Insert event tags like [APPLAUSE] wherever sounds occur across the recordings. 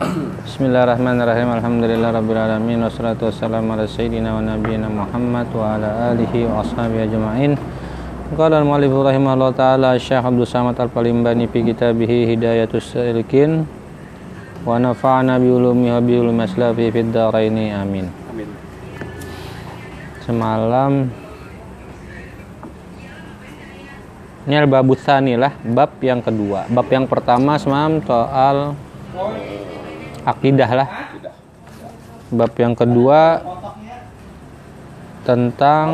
Bismillahirrahmanirrahim. Alhamdulillah rabbil alamin wassalatu wassalamu ala sayyidina wa nabiyyina Muhammad wa ala alihi wa ashabihi ajma'in. Qala al-mu'allif rahimahullah taala Syekh Abdul Samad Al-Palimbani fi kitabih Hidayatus Salikin wa nafa'ana bi ulumihi wa bi ulumi aslafi fid dharaini amin. Amin. Semalam ini al-bab tsani lah, bab yang kedua. Bab yang pertama semalam soal akidah lah. Bab yang kedua tentang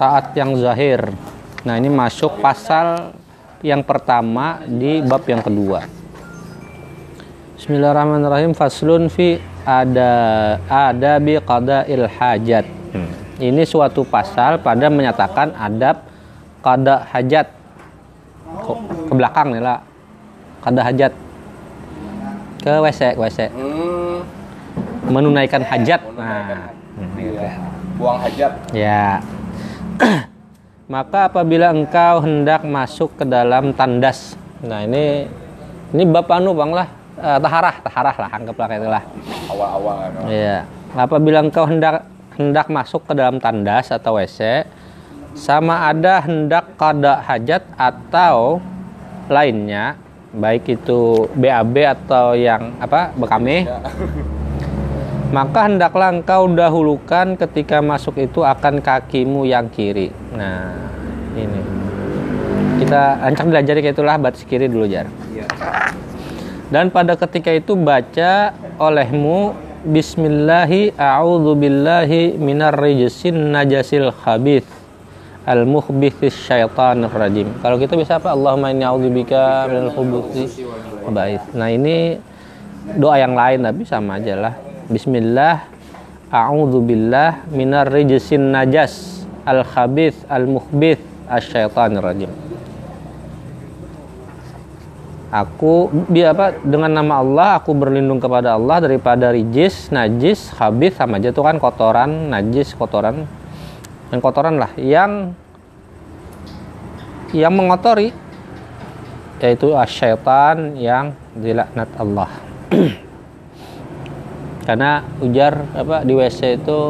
taat yang zahir. Nah, ini masuk pasal yang pertama di bab yang kedua. Bismillahirrahmanirrahim. Faslun fi ada adabi qada'il hajat. Hmm. Ini suatu pasal pada menyatakan adab qada hajat. Ke, ke belakang nih lah. Qada hajat. Ke WC, ke WC. Hmm, Menunaikan hajat. menunaikan Nah, hajat. Iya. Buang hajat. Ya. [CLEARS THROAT] Maka apabila engkau hendak masuk ke dalam tandas. Nah, ini ini bab anu Bang lah. Eh, taharah, taharah lah anggaplah kayak itulah. Awal-awal kan. Iya. Apabila engkau hendak hendak masuk ke dalam tandas atau WC sama ada hendak kada hajat atau lainnya baik itu BAB atau yang apa bekame Ya. [LAUGHS] maka hendaklah engkau dahulukan ketika masuk itu akan kakimu yang kiri. Nah, ini. Kita ancam belajar kayak itulah batas kiri dulu jar. Iya. Dan pada ketika itu baca olehmu Bismillahi a'udzu billahi minar najasil khabith al mukhbithis syaitanir rajim. Kalau kita bisa apa? Allahumma inni a'udzubika minal khubuthi khaba'ith. Nah, ini doa yang lain tapi sama aja lah. Bismillah a'udzu billah minar rijsin najas al khabith al mukhbith asyaitanir rajim. Aku dia apa dengan nama Allah aku berlindung kepada Allah daripada rijis, najis, habis sama aja tuh kan kotoran, najis, kotoran dan kotoran lah yang yang mengotori yaitu asyaitan yang dilaknat Allah. [CLEARS THROAT] Karena ujar apa di WC itu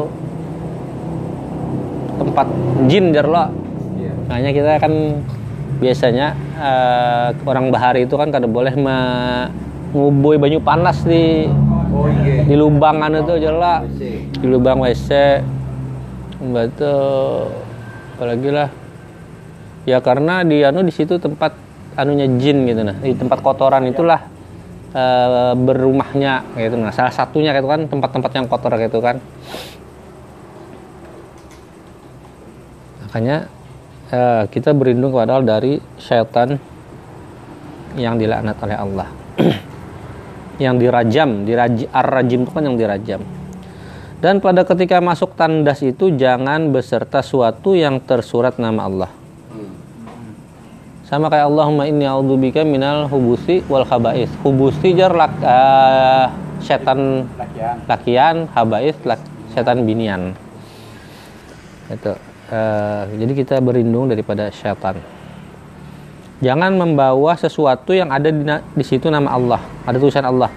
tempat jin jar lo. Iya. Makanya kita kan biasanya eh, orang bahari itu kan kada boleh mengubui banyu panas di Oh iya. di lubangan itu WC. di lubang WC batu apalagi lah. Ya karena di anu di situ tempat anunya jin gitu nah. Di tempat kotoran itulah eh, berumahnya gitu nah. Salah satunya gitu kan tempat-tempat yang kotor gitu kan. Makanya eh, kita berlindung kepada dari syaitan yang dilaknat oleh Allah. [CLEARS THROAT] Yang dirajam diraj ar-rajim itu kan yang dirajam dan pada ketika masuk tandas itu jangan beserta suatu yang tersurat nama Allah. Hmm. sama kayak Allahumma inni a'udzubika minal hubusi wal khaba'is. Hubusi jar lak, eh, setan Lakian. lakian habais lak, setan binian. Itu Eh, jadi kita berlindung daripada syaitan jangan membawa sesuatu yang ada di, di situ nama Allah. Ada tulisan Allah.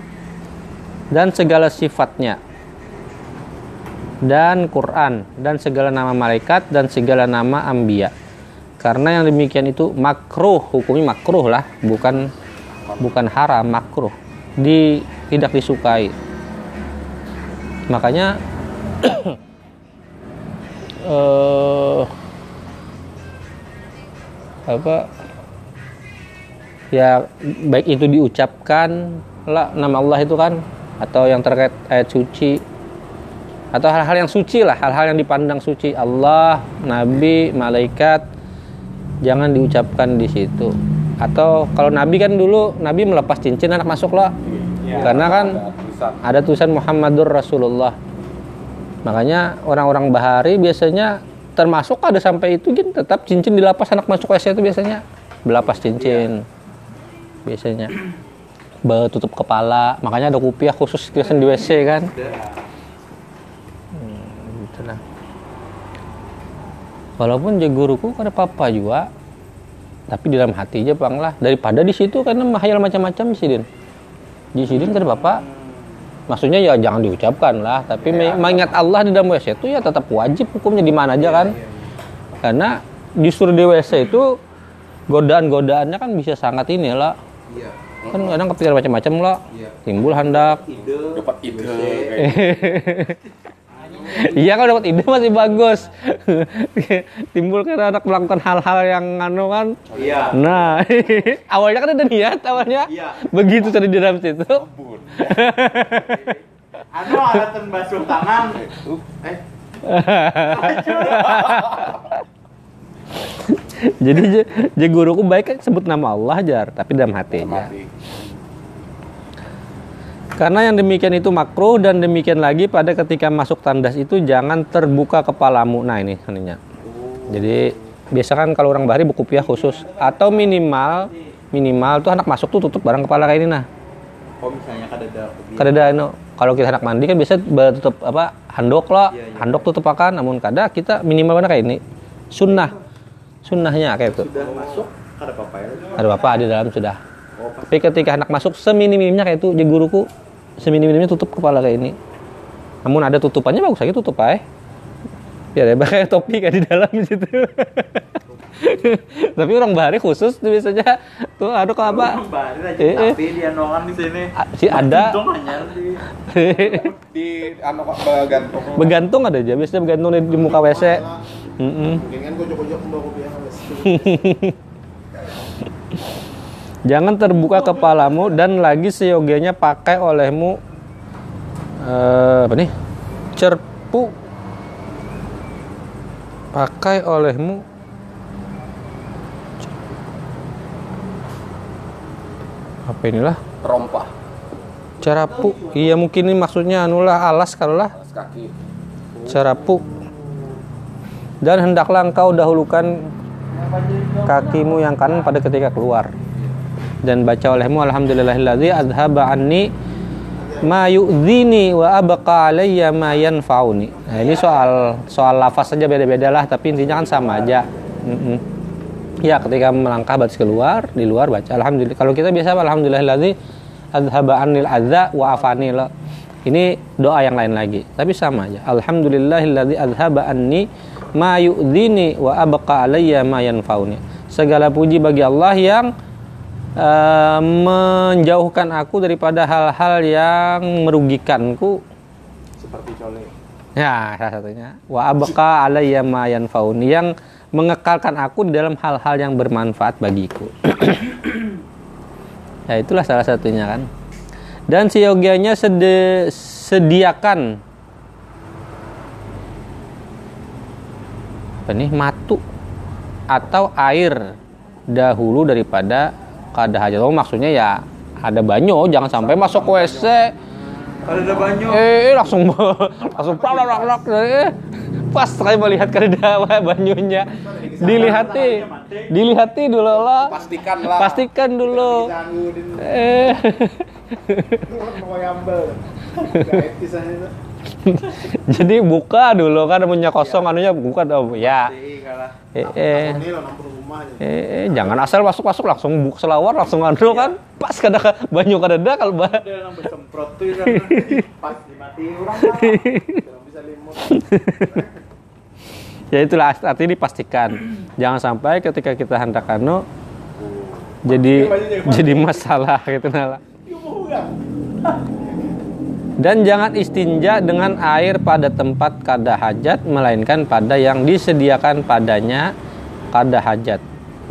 Dan segala sifatnya dan Quran dan segala nama malaikat dan segala nama ambia. Karena yang demikian itu makruh hukumnya makruh lah bukan bukan haram makruh. Di tidak disukai. Makanya [COUGHS] eh apa ya baik itu diucapkan lah nama Allah itu kan atau yang terkait ayat suci atau hal-hal yang suci lah hal-hal yang dipandang suci. Allah Nabi malaikat jangan diucapkan di situ. Atau kalau Nabi kan dulu Nabi melepas cincin anak masuk lah. Iya. Karena kan Ada tulisan. ada tulisan Muhammadur Rasulullah. Makanya orang-orang bahari biasanya termasuk ada sampai itu gin tetap cincin dilapas anak masuk WC itu biasanya. Belapas cincin. Biasanya. Tutup kepala. Makanya ada kupiah khusus biasanya di WC kan lah walaupun je guruku kan ada apa juga. Tapi di dalam hati aja bang lah daripada di situ karena mahayal macam-macam sih din. Di sini kan bapak maksudnya ya jangan diucapkan lah tapi me- mengingat Allah di dalam WC itu ya tetap wajib hukumnya di mana aja kan. karena justru di WC itu godaan-godaannya kan bisa sangat ini lah Iya. kan kadang kepikiran macam-macam lah. Iya. timbul hendak Ide. dapat ide [LAUGHS] iya kalau dapat ide masih bagus [LAUGHS] timbul karena anak melakukan hal-hal yang anu kan Iya. nah [LAUGHS] awalnya kan ada niat awalnya Iya. begitu tadi di dalam situ Anu ada basuh tangan. Eh. [LAUGHS] jadi je, je guruku baik kan sebut nama Allah jar tapi dalam hati aja mati Karena yang demikian itu makruh dan demikian lagi pada ketika masuk tandas itu jangan terbuka kepalamu. Nah ini ininya. Jadi biasa kan kalau orang bahari buku piah khusus atau minimal minimal tuh anak masuk tuh tutup barang kepala kayak ini nah. Oh misalnya kada ada Kada ada anu, kalau kita anak mandi kan biasa tutup apa handok lah, Iya, iya. handok tutup akan. Namun kada kita minimal mana kayak ini. Sunnah, sunnahnya kayak itu. sudah masuk kada apa-apa ya. Ada bapak di dalam sudah. Oh Tapi ketika anak masuk seminim-minimnya kayak itu, je guruku seminim-minimnya tutup kepala kayak ini. Namun ada tutupannya bagus lagi tutup aja. Biar ya kayak topi kayak di dalam situ. [LAUGHS] Tapi orang bahari khusus tuh biasanya tuh ada kok apa? Baru aja Eh, eh. tapi dia nongan di sini. Ah, Si ada di [LAUGHS] di anu kok bergantung begantung ada aja biasanya begantung di, di muka WC. Mungkin kan kocok-kocok mbak kopi. Jangan terbuka kepalamu dan lagi seyogianya pakai olehmu eh, apa nih? Cerpu. Pakai olehmu. Apa inilah? Rompah. Carapu iya mungkin ini maksudnya anulah alas kalau lah alas kaki. Carapu dan hendaklah engkau dahulukan kakimu yang kanan pada ketika keluar dan baca olehmu alhamdulillahilladzi adhaba anni ma yu'dhini wa abqa alayya ma yanfa'uni. Nah, ini soal soal lafaz saja beda-beda lah tapi intinya kan sama aja. Mm-mm. Ya, ketika melangkah batas keluar, di luar baca alhamdulillah. Kalau kita biasa alhamdulillahilladzi adhaba anil adza wa afani la. Ini doa yang lain lagi, tapi sama aja. Alhamdulillahilladzi adhaba anni ma yu'dhini wa abqa alayya ma yanfa'uni. Segala puji bagi Allah yang eh, menjauhkan aku daripada hal-hal yang merugikanku. seperti cole. Ya, salah satunya. Wa abqa alayya ma yanfa'uni yang mengekalkan aku di dalam hal-hal yang bermanfaat bagiku. ya itulah salah satunya kan. Dan seyogianya sedi- sediakan apa nih matu atau air dahulu daripada kada hajat. Oh, maksudnya ya ada banyo, jangan sampai masuk WC Kalau ada banyak. eh langsung [LAUGHS] langsung plak plak plak eh. Pas sekali melihat kada banyunya dilihati dilihati dulu lah. Pastikan lah. Pastikan dulu. Eh [LAUGHS] jadi buka dulu kan punya kosong anunya buka oh ya. Jadi kalah. eh, eh, eh, eh, jangan asal masuk masuk langsung buka selawar langsung anu kan? Pas kada banyu kada ada kalau bah tuh [LAUGHS] pas dimati orang. Bisa limut. [LAUGHS] ya itulah artinya dipastikan. Jangan sampai ketika kita hendak anu jadi jadi masalah gitu nala dan jangan istinja dengan air pada tempat kada hajat melainkan pada yang disediakan padanya kada hajat.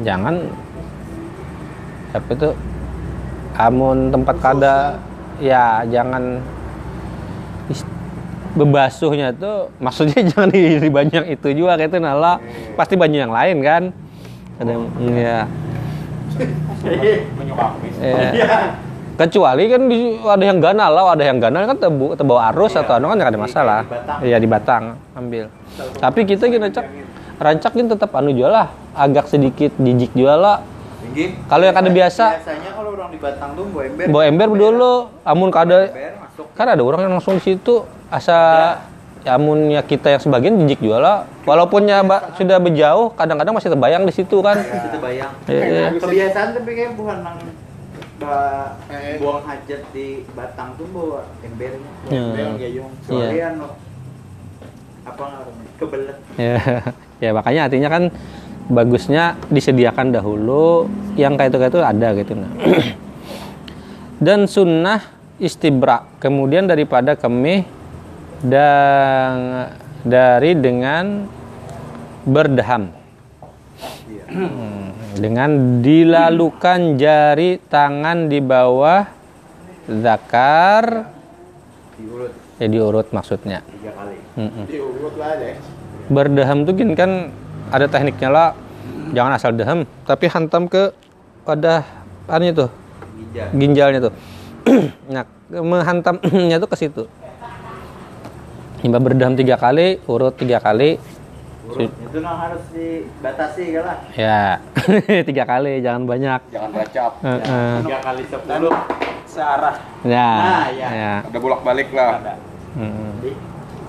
Jangan. Apa itu? Amun tempat kada. Ya jangan bebasuhnya tuh maksudnya [LAUGHS] jangan di, banyak itu juga kayak itu nala pasti banyak yang lain kan? Ada ya [LAUGHS] Eh, kecuali kan di, ada yang ganal lah ada yang ganal kan tebu, terbawa arus atau anu kan nggak ada masalah di batang. iya di batang ambil tapi kita gini cak rancak gini tetap anu jual lah agak sedikit jijik jual lah. Kalau yang kada biasa- Biasanya kalau orang di Batang tuh bawa ember. bawa ember dulu amun kada Ember kan ada orang yang langsung di situ asa ya amun ya kita yang sebagian jijik jual lah walaupun ya ba- sudah berjauh kadang-kadang masih terbayang di situ kan Itu bayang. Iya, iya. Kebiasaan tapi kayak bukan nang ba Eh. buang hajat di Batang tuh bawa embernya. Ya. Yang gayung. Soalnya no, apa namanya? Kebelet. ya [LAUGHS] ya makanya artinya kan bagusnya disediakan dahulu yang kayak itu kayak itu ada gitu nah. [CLEARS THROAT] dan sunnah istibra kemudian daripada kemih dan dari dengan berdaham Iya. Dengan dilalukan jari tangan di bawah zakar. Diurut. Ya diurut maksudnya. Tiga kali. Diurut lah deh. berdaham tuh gini kan ada tekniknya lah. Jangan asal daham tapi hantam ke pada anu tuh Ginjal. ginjalnya tuh. [CLEARS THROAT] Nah menghantamnya tuh ke situ. Hingga berdaham tiga kali urut tiga kali Itu no harus dibatasi lah. ya [LAUGHS] tiga kali jangan banyak Jangan beracap. Heeh. Tiga kali sepuluh searah. ya Nah, ya. ya Ada bolak-balik lah. Ada. Mm.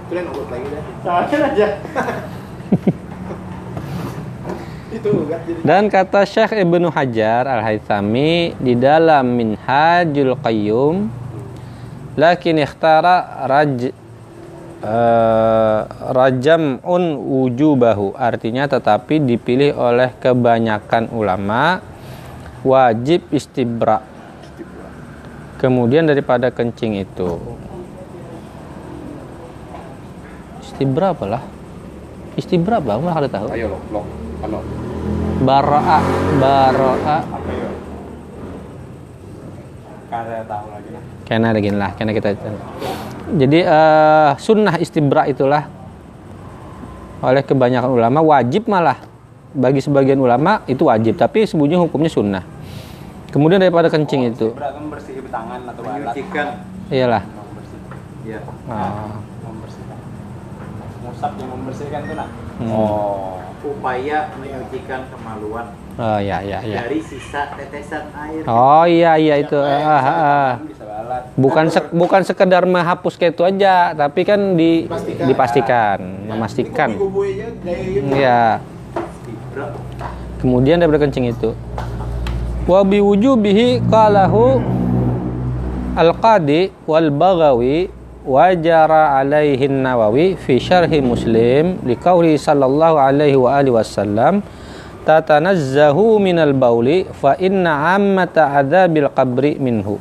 Jadi yang urut lagi deh. sama aja. [LAUGHS] Itu kan jadi Dan kata Syekh Ibnu Hajar Al-Haythami di dalam Minhajul Qayyum lakin ikhtara raj eh, rajam'un wujubahu artinya tetapi dipilih oleh kebanyakan ulama wajib istibra. Kemudian daripada kencing itu. Istibra apalah istibra apa? Nggak ada tahu. Ayo lo, baro'a baro'a Apa ya? Kada tahu lagi. nah. Kena lagi lah kena kita jadi eh, sunnah istibra itulah oleh kebanyakan ulama wajib malah. Bagi sebagian ulama itu wajib tapi sebetulnya hukumnya sunnah. Kemudian daripada kencing itu. Berat membersihkan tangan atau alat. Menyucikan. iyalah. Membersihkan. Iya. Ah. membersihkan. Musab yang membersihkan itu nak? Hmm. oh. Upaya menyucikan kemaluan. Oh ya ya ya dari sisa tetesan air. oh iya iya itu. Ah, ah, ah. Bukan sek- bukan sekedar menghapus kayak itu aja tapi kan di Dipastikan. dipastikan memastikan gaya gitu. Iya. Kemudian daripada kencing itu. Wa bi wujubihi qalahu Al-Qadi wal Baghawi wa jara alaihi Nawawi fi syarhi Muslim liqauli sallallahu alaihi wa alihi wasallam tatanazzahu minal bauli fa inna ammata adzabil qabri minhu.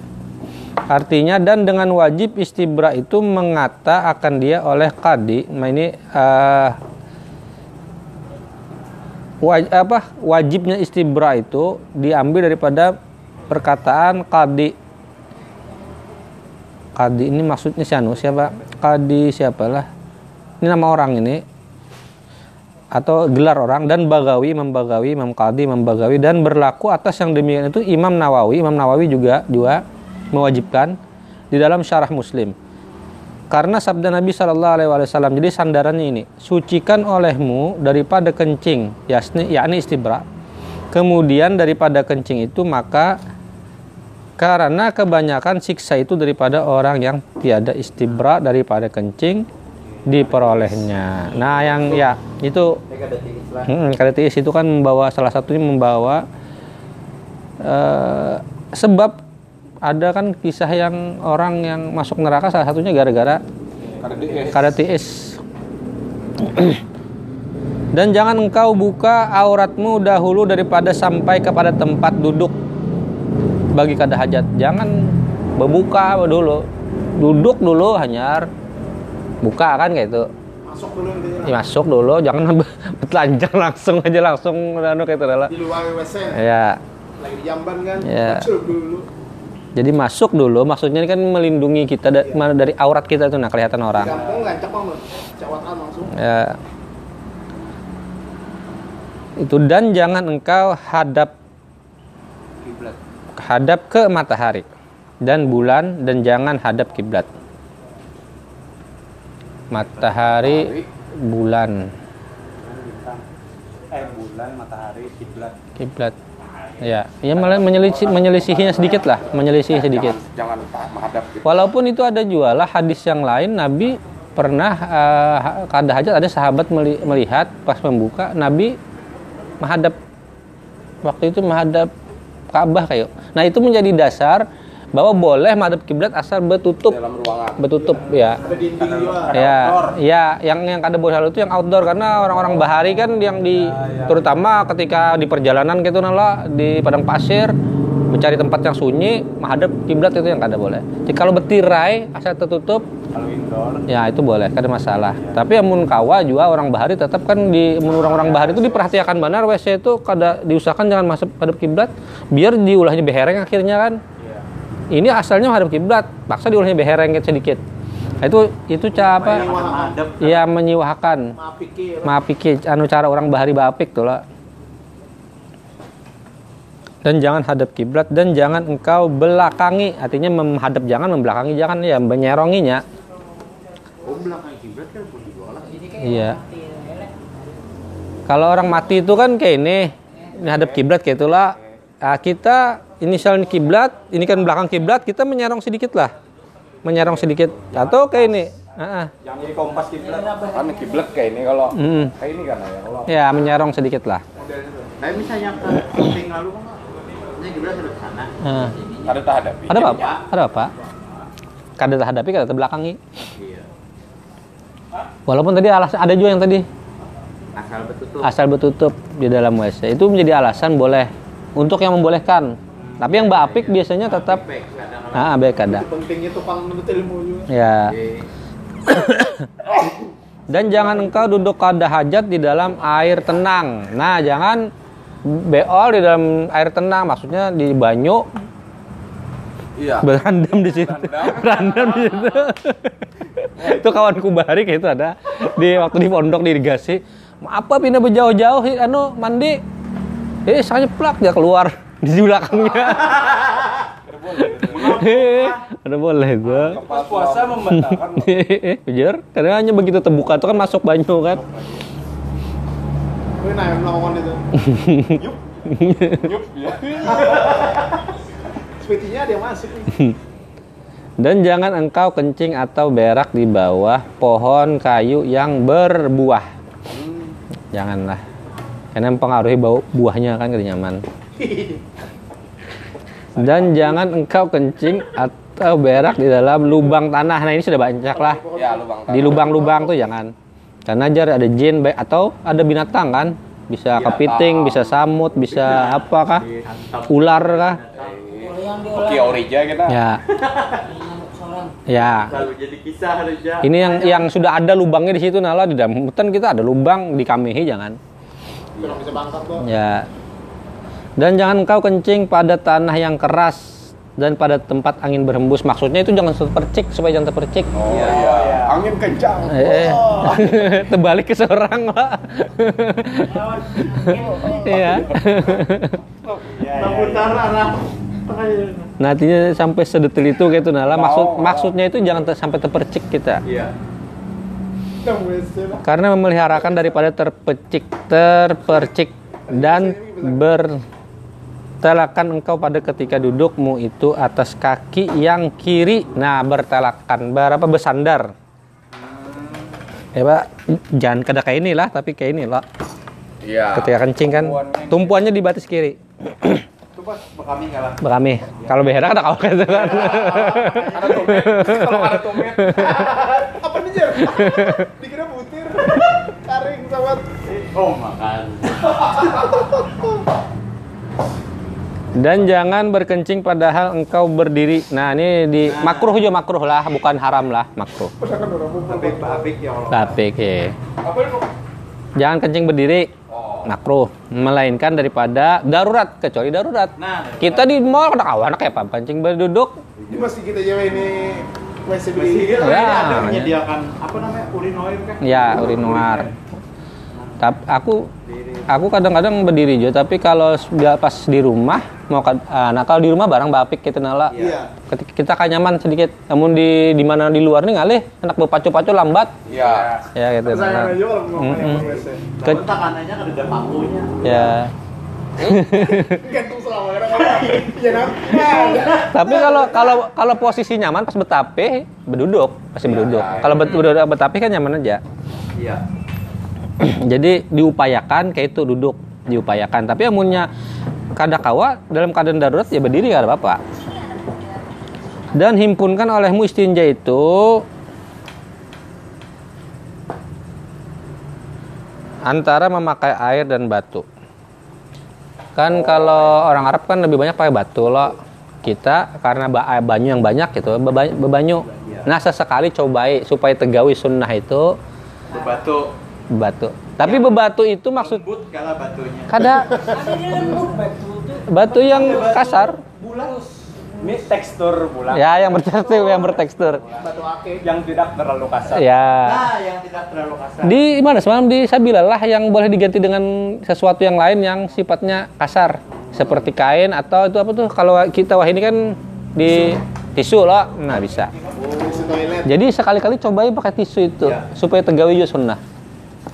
Artinya dan dengan wajib istibra itu mengata akan dia oleh qadi. Nah ini eh, waj- apa wajibnya istibra itu diambil daripada perkataan qadi. Qadi ini maksudnya siapa siapa? Qadi siapalah? Ini nama orang ini. Atau gelar orang dan bagawi imam bagawi imam qadi imam bagawi dan berlaku atas yang demikian itu imam nawawi imam nawawi juga juga mewajibkan di dalam syarah muslim karena sabda Nabi Shallallahu Alaihi Wasallam jadi sandarannya ini sucikan olehmu daripada kencing yakni yakni istibra kemudian daripada kencing itu maka karena kebanyakan siksa itu daripada orang yang tiada istibra daripada kencing diperolehnya nah yang ya itu. Hmm, itu kan membawa salah satunya membawa eh, sebab ada kan kisah yang orang yang masuk neraka salah satunya gara-gara Karena. [CLEARS THROAT] Dan jangan engkau buka auratmu dahulu daripada sampai kepada tempat duduk bagi kada hajat. Jangan berbuka dulu. Duduk dulu hanyar. Buka kan kayak itu. Masuk dulu Ya, masuk dulu, jangan [LAUGHS] telanjang langsung aja langsung anu kayak itu lah. Di luar WC. Ya, Lagi di jamban kan. Ya. Masuk dulu. Jadi masuk dulu maksudnya kan melindungi kita da- mana dari aurat kita tuh nah kelihatan orang. Ya. Itu dan jangan engkau hadap kiblat hadap ke matahari dan bulan dan jangan hadap kiblat. Matahari, bulan, eh bulan matahari kiblat kiblat. Ya, ya malah menyelisih menyelisihinya sedikit lah, menyelisih sedikit. jangan, jangan menghadap gitu. Walaupun itu ada jualah hadis yang lain Nabi pernah eh, kada hajat ada sahabat meli- melihat pas membuka Nabi menghadap waktu itu menghadap Ka'bah kayak. Nah, itu menjadi dasar bahwa boleh madhab kiblat asal betutup Dalam ruangan. betutup ya. Ada dinding juga. Ya, ya, yang yang kada boleh itu yang outdoor karena orang-orang bahari kan yang di terutama ketika di perjalanan gitu nala di padang pasir mencari tempat yang sunyi menghadap kiblat itu yang kada boleh. Jadi kalau betirai asal tertutup Kalau indoor. ya itu boleh kada masalah. Tapi amun kawa juga orang bahari tetap kan di orang-orang bahari itu diperhatikan benar WC itu kada diusahakan jangan masuk hadap kiblat biar diulahnya behereng akhirnya kan. Ini asalnya hadap kiblat, paksa diulahnya behereng sedikit. Nah, itu itu cara apa? Ya menyiwakan. Pikir. Maaf pikir anu cara orang bahari bapik tuh lah. Dan jangan hadap kiblat dan jangan engkau belakangi, artinya menghadap jangan membelakangi jangan ya menyeronginya. Oh kiblat kan pun. Iya. Kalau orang mati itu kan kayak ini, ini hadap kiblat kayak itulah. Ah, kita inisial kiblat, ini kan belakang kiblat, kita menyerong sedikit lah, menyerong sedikit. Atau kayak ini, Ah, ah. Yang jadi kompas kiblat. Kan kiblat kayak ini kalau Mm. kayak ini kan ya. Kalau ya menyerong sedikit lah. Tapi misalnya ke samping lalu kan ini kiblat sudah ke sana. Ah. ada tak hadapi. Ada apa? Ada apa? Kada terhadapi, kada terbelakangi. Iya. Walaupun tadi alasan ada juga yang tadi Asal betutup. asal betutup di dalam WC itu menjadi alasan boleh untuk yang membolehkan. Tapi yang bapik biasanya tetap ah baik kada. Itu pentingnya tukang menuntut ilmu juga. Ya. [COUGHS] Dan jangan engkau duduk kada hajat di dalam air tenang. Nah, jangan beol di dalam air tenang, maksudnya di banyu iya. berandam di situ. Berandam [LAUGHS] di situ. [LAUGHS] itu kawanku barik itu ada di waktu di pondok di irigasi. Apa pindah berjauh-jauh anu mandi. Eh, saya plak dia keluar di belakangnya. [LAUGHS] Ada boleh gua. Pas puasa membatalkan. Bener, [LAUGHS] karena hanya begitu terbuka itu kan masuk banyu kan. Gue nah yang melakukan itu. Yup, ya. Sepertinya ada yang masuk. [LAUGHS] Dan jangan engkau kencing atau berak di bawah pohon kayu yang berbuah. Janganlah. Karena mempengaruhi bau buahnya kan kada nyaman. Dan jangan engkau kencing atau berak di dalam lubang tanah. Nah ini sudah banyak lah. Ya, lubang Di lubang-lubang tuh jangan. Karena jar ada jin baik atau ada binatang kan. Bisa kepiting, bisa samut, bisa apakah? Ular kah? Oke, orija kita. Ya. Ya. Lalu jadi kisah. Ini yang yang sudah ada lubangnya di situ nala di dalam hutan kita ada lubang di kamehi jangan. Bisa bangkang kok. Ya. Dan jangan engkau kencing pada tanah yang keras dan pada tempat angin berhembus. Maksudnya itu jangan terpercik supaya jangan terpercik. Oh, iya. Angin kencang. Eh, eh. [LAUGHS] terbalik ke seorang pak. [LAUGHS] Iya. Memutar arah tengah Nantinya sampai sedetil itu gitu nala. Maksud maksudnya itu jangan ter- sampai terpercik kita. Iya. Karena memeliharakan daripada terpecik, terpercik dan bertelakan engkau pada ketika dudukmu itu atas kaki yang kiri. Nah, bertelakan, berapa bersandar. Ya pak, jangan kada kayak ini lah, tapi kayak ini lah. Iya. Ketika kencing kan, tumpuannya di batas kiri. Itu pas kami kalah. Bekami. Kalau berak ada kau gitu kan. Ada tumet. [LAUGHS] Kalau ada. [LAUGHS] Apa nih Jar? Dikira butir. Karing sama Oh makan. [LAUGHS] Dan jangan berkencing padahal engkau berdiri. Nah, ini di makruh juga makruh lah, bukan haram lah, makruh. Tapi ya Allah. Tapi ya. Jangan kencing berdiri. Oh. Makruh, melainkan daripada darurat, kecuali darurat. Nah, Kita di mall ada kawan kayak apa kencing berduduk. Ini masih kita jawab ini WC masih Ya, ini ada menyediakan apa namanya urinoir kan? Ya, urinoir. Tapi aku aku kadang-kadang berdiri juga, tapi kalau sudah pas di rumah mau ah, nah kalau di rumah barang bapik kita nala. Iya. Ketika kita kan nyaman sedikit. Namun di di mana di luar nih ngalih anak berpacu-pacu lambat. Iya. Ya gitu. Saya Nah, mau main Mm-mm. WC. Kalau tekanannya kan [LAUGHS] ada pakunya. ya. Iya nak. Tapi kalau kalau kalau posisi nyaman pas betape berduduk, pasti berduduk. ya. Kalau bet- berduduk betape kan nyaman aja. Iya. [CLEARS THROAT] Jadi diupayakan kayak itu duduk, diupayakan. Tapi amunnya kada kawa dalam keadaan darurat ya berdiri kada apa-apa. Dan himpunkan olehmu istinja itu antara memakai air dan batu. Kan kalau orang Arab kan lebih banyak pakai batu loh. Kita karena eh, banyu yang banyak gitu, beba- bebanyu. Nah sesekali cobai supaya tegawi sunnah itu Berbatu. Batu. Tapi bebatu itu maksud Lembut kala batunya. kada [LAUGHS] batu yang kasar. Ini tekstur bulan Ya yang bertekstur, yang bertekstur. Batu ake. yang tidak terlalu kasar. Ya. Nah, yang tidak terlalu kasar. Di mana semalam di Sabilalah yang boleh diganti dengan sesuatu yang lain yang sifatnya kasar seperti kain atau itu apa tuh kalau kita wah ini kan di tisu loh nah bisa Tisu toilet. jadi sekali-kali cobain pakai tisu itu supaya tegawi juga sunnah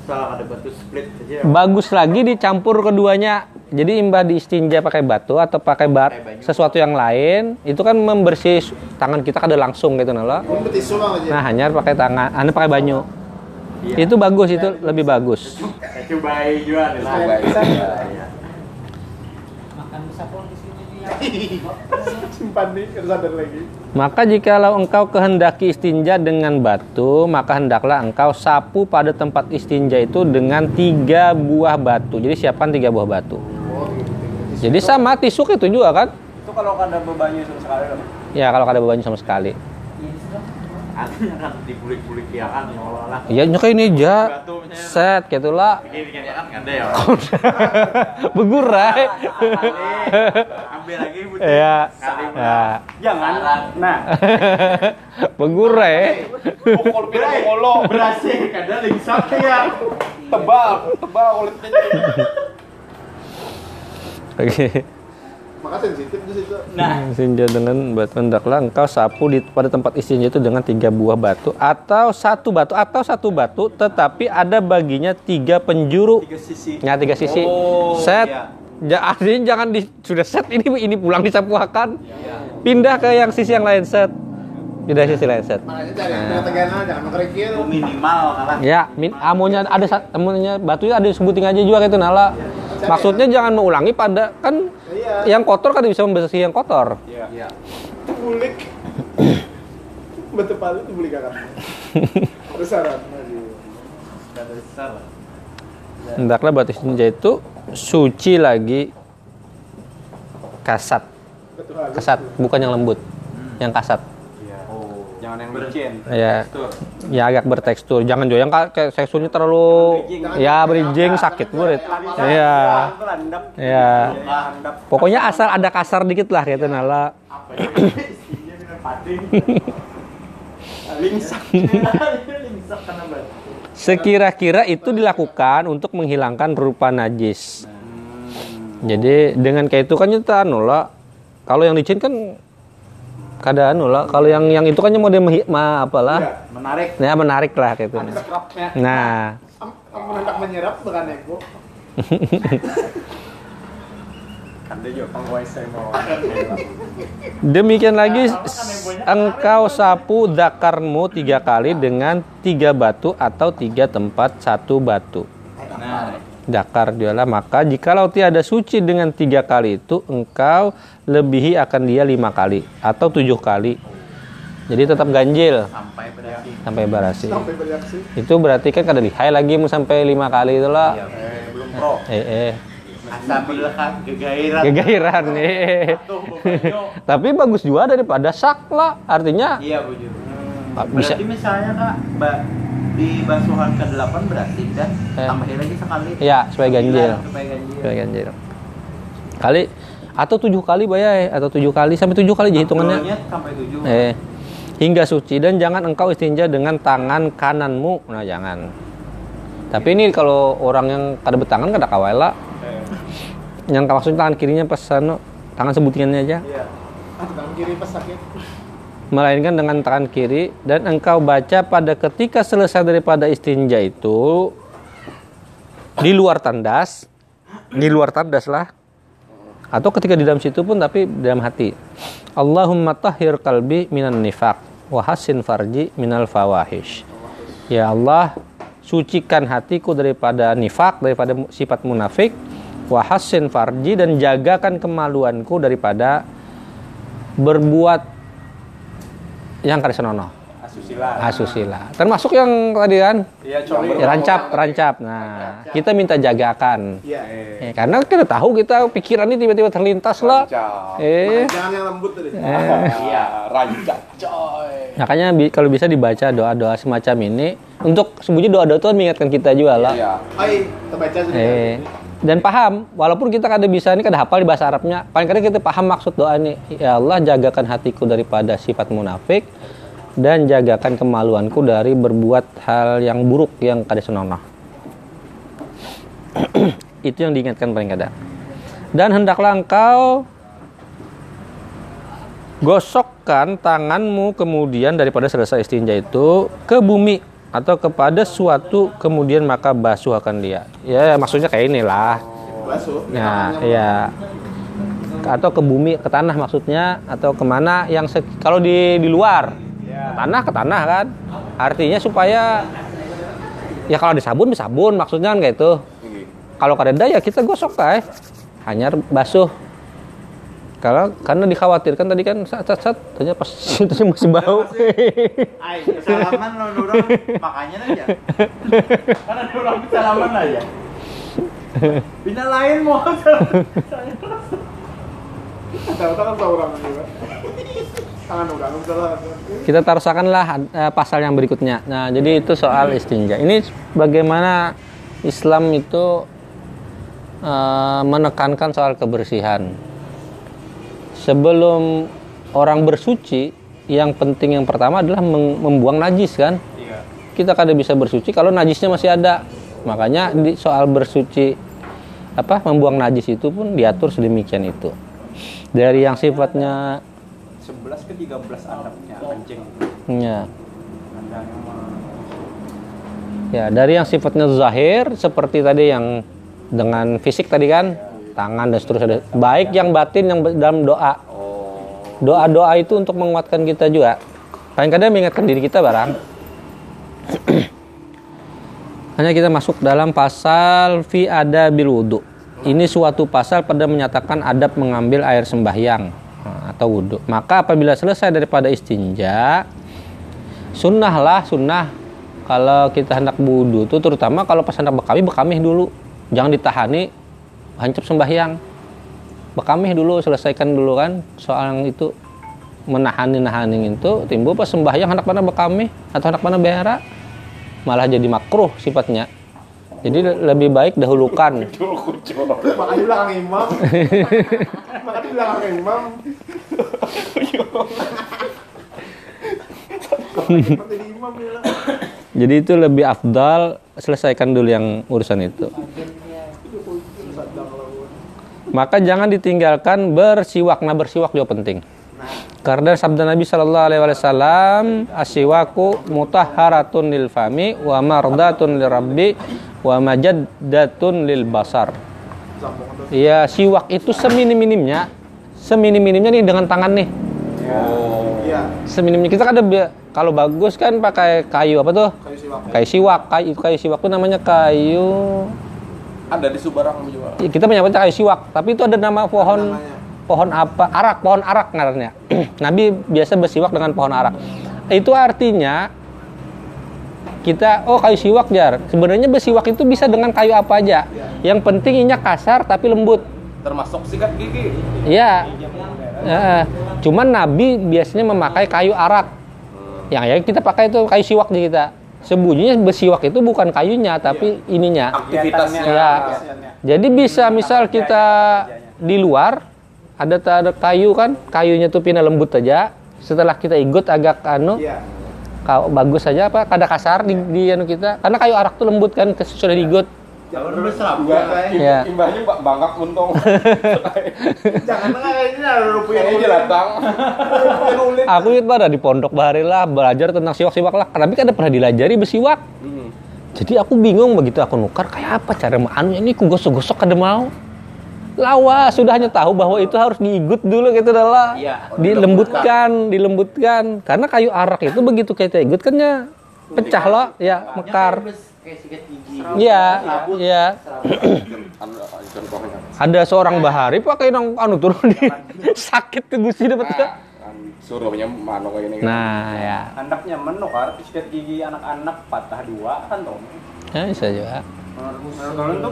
Salah ada batu split aja. bagus lagi dicampur keduanya. Jadi imbah di istinja pakai batu atau pakai bar sesuatu yang lain itu kan membersih tangan kita kada langsung gitu nah nah hanya pakai tangan ane pakai banyu. Itu bagus itu lebih bagus. Saya cobain. Juga nih lah. Iya. Simpan nih, sadar lagi. Maka jikalau engkau kehendaki istinja dengan batu, maka hendaklah engkau sapu pada tempat istinja itu dengan tiga buah batu. Jadi siapkan tiga buah batu. Oh, gitu. Jadi sama tisu itu juga kan? Itu kalau ada bebannya sama sekali loh. Ya kalau ada bebannya sama sekali. Artinya kan dibulik-bulik ya kan ya Allah lah. Iya nyokain ini aja. Set gitu lah. Begini kan ada ya. [LAUGHS] Begurai. Ambil lagi putih. Iya. Ya. Jangan. Nah, [LAUGHS] Begurai. Pukul pirang ngolo. Berhasil kadang lingsak ya. Tebal, tebal kulitnya. Oke. Maka sensitif di situ. nah, Istinja dengan batu hendaklah engkau sapu di pada tempat istinja itu dengan tiga buah batu atau satu batu atau satu batu tetapi ada baginya tiga penjuru. Tiga sisi. ya tiga sisi. Oh, set. iya. ja, artinya jangan di sudah set ini ini pulang disapuakan. Pindah ke yang sisi yang lain set. Pindah sisi lain set. Makanya cari yang dengan tegana, jangan kerikil. Itu minimal kalah. ya min, amonya ada amonya batunya ada disebutin aja juga gitu nala maksudnya jangan mengulangi pada kan Iya. yang kotor kan bisa membersih yang kotor Iya. [COUGHS] Itu bulik. Betul paling itu bulik. Besaran. [COUGHS] Sudah besar. hendaklah batu istinja itu suci lagi kasat kasat bukan yang lembut yang kasat. Jangan yang licin. ya ya agak bertekstur. Jangan juga yang ka- kayak teksturnya terlalu ya bridging sakit murid. Iya. Iya. Pokoknya asal ada kasar dikit lah gitu nala. Ya? [LAUGHS] Batu. sekira-kira itu dilakukan untuk menghilangkan rupa najis. Jadi dengan kayak itu kan nyata nula kalau yang licin kan kada nula kalau yang yang itu kan mau dia ma apalah Menarik. ya menarik lah kayak itu Scrubnya. nah hendak menyerap bukan ego. [LAUGHS] Kan. [LAUGHS] Demikian lagi s- engkau sapu zakarmu tiga kali dengan tiga batu atau tiga tempat satu batu. Nah, Dakar dialah maka jikalau tiada suci dengan tiga kali itu engkau lebihi akan dia lima kali atau tujuh kali. Jadi tetap ganjil sampai berarti. sampai bereaksi. Itu berarti kan kada lihai lagi mau sampai lima kali itulah. Iya. Eh, belum pro. Eh eh kegairan. kegairan eh. Tuh, pokoknya. Tapi bagus juga daripada sakla artinya Iya, Bu Ju. Ah, bisa Berarti misalnya Kak, ba di basuhan ke-8 berarti dan Eh. tambahin lagi sekali. ya supaya ganjil. Supaya ganjil. Supaya ganjil. Kali atau tujuh kali bayai atau tujuh kali sampai tujuh kali aja hitungannya. Sampai 7. Eh hingga suci dan jangan engkau istinja dengan tangan kananmu. Nah jangan. Tapi ini kalau orang yang kada betangan kada kawala. Yang maksudnya tangan kirinya pas anu, tangan sebutingannya aja. Iya. Ah, tangan kiri pas sakit. Melainkan dengan tangan kiri dan engkau baca pada ketika selesai daripada istinja itu di luar tandas, di luar tandas lah. Atau ketika di dalam situ pun tapi dalam hati. Allahumma tahhir kalbi minan nifaq wa hasin farji minal fawahish. Ya Allah, sucikan hatiku daripada nifak, daripada sifat munafik Wahassin farji dan jagakan kemaluanku daripada berbuat yang kada senonoh. Asusila. Asusila. Termasuk yang tadi kan Iya, ya, rancap, rancap. Nah, kita minta jagakan. Iya. Eh, karena kita tahu kita pikiran ini tiba-tiba terlintas lah. Rancap. Eh, Jangan yang lembut tadi. Iya, rancap coy. makanya bi- kalau bisa dibaca doa-doa semacam ini untuk sembunyi doa-doa itu kan mengingatkan kita juga lah. Iya. Hai, terbaca sudah. Eh, dan paham, walaupun kita kada bisa ini kada hafal di bahasa Arabnya, paling kadang kita paham maksud doa ini. Ya Allah, jagakan hatiku daripada sifat munafik dan jagakan kemaluanku dari berbuat hal yang buruk yang kada senonoh. [CLEARS THROAT] Itu yang diingatkan paling kadang. Dan hendaklah engkau gosokkan tanganmu kemudian daripada selesai istinja itu ke bumi atau kepada suatu kemudian maka basuh akan dia. Ya maksudnya kayak inilah. Basuh. Ya, ya. Atau ke bumi, ke tanah maksudnya atau ke mana yang kalau di di luar ke tanah ke tanah kan. Artinya supaya ya kalau ada sabun sabun maksudnya kan kayak itu. Kalau kada ya kita gosok kayak hanya basuh. Kalau karena dikhawatirkan tadi kan sat sat sat tanya pas [LAUGHS] itu masih bau. Ay, kesalaman lo orang makanya aja. Karena ada orang kesalaman aja. Bina lain mau salah. kita tarusakanlah eh, pasal yang berikutnya. Nah, jadi itu soal istinja. Ini bagaimana Islam itu eh, menekankan soal kebersihan. Sebelum orang bersuci, yang penting yang pertama adalah membuang najis kan. Kita kada bisa bersuci kalau najisnya masih ada. Makanya di soal bersuci apa membuang najis itu pun diatur sedemikian itu. Dari yang sifatnya 11 ke 13 adabnya kencing. ya, Ya, dari yang sifatnya zahir seperti tadi yang dengan fisik tadi kan, tangan dan seterusnya. Baik yang batin yang dalam doa. Doa-doa itu untuk menguatkan kita juga. Paling kadang mengingatkan diri kita barang. [CLEARS THROAT] Hanya kita masuk dalam pasal fi ada bil wudu. Ini suatu pasal pada menyatakan adab mengambil air sembahyang nah, atau wudhu. Maka apabila selesai daripada istinja, sunnah lah sunnah kalau kita hendak wudhu tuh terutama kalau pas hendak bekami bekamih dulu jangan ditahani hancur sembahyang. Bekamih dulu selesaikan dulu kan. Soal yang itu menahani nahani itu timbul pas sembahyang hendak mana bekamih atau hendak mana behera malah jadi makruh sifatnya. Jadi lebih baik dahulukan. [LAUGHS] Makanya imam. [LAUGHS] Makanya imam. [LAUGHS] Jadi itu lebih afdal selesaikan dulu yang urusan itu maka jangan ditinggalkan bersiwak. Nah bersiwak juga penting. Karena sabda Nabi Shallallahu Alaihi Wasallam asiwaku mutahharatun lil fami wa mardatun lil rabbi wa majaddatun lil basar. Iya siwak itu seminim-minimnya. Seminim-minimnya nih dengan tangan nih. Iya. seminimnya kita kan ada kalau bagus kan pakai kayu apa tuh? Kayu siwak. kayu siwak. Kayu kayu siwak tuh namanya kayu Ada di Subarang juga. Ya, kita menyebutnya kayu siwak tapi itu ada nama pohon namanya. pohon apa arak pohon arak ngarannya [CLEARS THROAT] Nabi biasa bersiwak dengan pohon arak itu artinya kita oh kayu siwak jar sebenarnya bersiwak itu bisa dengan kayu apa aja yang penting inya kasar tapi lembut Termasuk sikat gigi. Iya. Eh, cuman Nabi biasanya memakai kayu arak. Yang ya kita pakai itu kayu siwak di kita. Sembunyinya bersiwak itu bukan kayunya tapi ininya. Aktivitasnya. Ya. Jadi bisa misal kita di luar ada ada kayu kan, kayunya tuh pindah lembut aja. Setelah kita ikut agak anu, Iya. kau bagus saja apa kada kasar di, di anu kita. Karena kayu arak tuh lembut kan sudah digut. Imbahnya Mbak bangkak untung. [LAUGHS] Jangan kayak ini ada rupiah Kayaknya jelatang. Aku itu pada di pondok bahari lah belajar tentang siwak-siwak lah. Tapi kan ada pernah dilajari bersiwak. Jadi aku bingung begitu aku nukar kayak apa cara anu ini ku gosok-gosok kada mau. Lawa sudah hanya tahu bahwa itu harus diigut dulu gitu adalah Iya. dilembutkan, dilembutkan. Karena kayu arak itu begitu kita igut kan ya pecah loh, ya mekar. Kayak sikat gigi. Iya, iya. [COUGHS] Ada seorang bahari pakai nang anu turun di [COUGHS] sakit ke gusi dapat Nah, kan suruhnya mana kayak ini kan. Nah, ya. Anaknya menuk kan sikat gigi anak-anak patah dua kan tuh. Ya, bisa juga. Menurut kalian tuh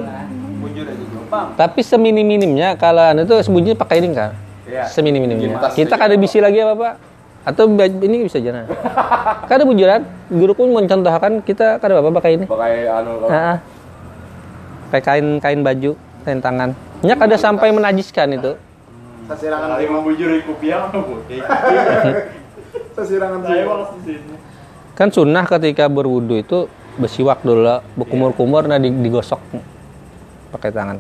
bujur aja gampang. Tapi seminim-minimnya kalau anu itu sembunyi pakai ini kan. Iya. Seminim-minimnya. Tas Kita kada bisi lagi apa, Pak? Atau ini bisa jalan. [LAUGHS] Kada bujuran. Guruku mencontohkan kita kada apa pakai ini. Pakai anu Heeh. Pakai kain kain baju, kain tangan. Nyak ada sampai menajiskan itu. Sasirangan mau bujur kupiah apa putih. [LAUGHS] Sasirangan Saya. Kan sunnah ketika berwudu itu bersiwak dulu, berkumur-kumur nah di- digosok pakai tangan.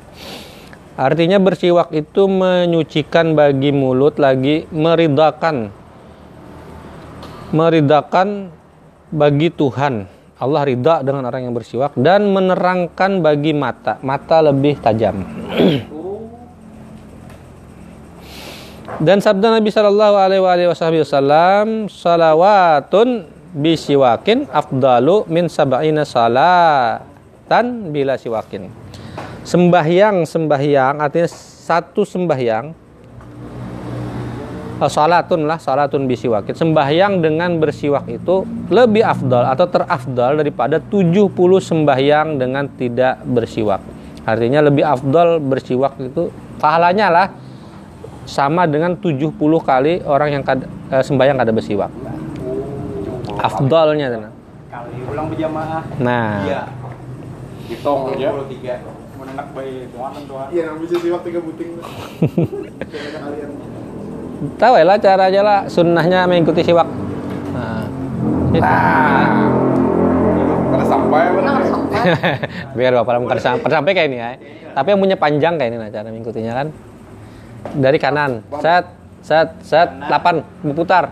Artinya bersiwak itu menyucikan bagi mulut lagi meridakan meridakan bagi Tuhan. Allah ridha dengan orang yang bersiwak dan menerangkan bagi mata. Mata lebih tajam. [CLEARS THROAT] Dan sabda Nabi Shallallahu Alaihi Wasallam, salawatun bisiwakin afdalu min sab'ina salatan bila siwakin. Sembahyang sembahyang artinya satu sembahyang salatun lah salatun bisiwakin sembahyang dengan bersiwak itu lebih afdal atau terafdal daripada 70 sembahyang dengan tidak bersiwak artinya lebih afdal bersiwak itu pahalanya lah sama dengan 70 kali orang yang kad, eh, sembahyang kada bersiwak afdalnya tenang. Kali ulang berjamaah. nah Iya. hitung ya. 23. Menenak bayi tuan tuan. Iya, ngambil sisi waktu tiga buting. [LAUGHS] kalian. Tahu ya lah caranya lah sunnahnya mengikuti siwak. Nah, itu. Pada sampai [LAUGHS] biar bapak kada sampai, sampai kayak ini ya. Tapi yang punya panjang kayak ini nah cara mengikutinya kan. Dari kanan. Set set set. 8 berputar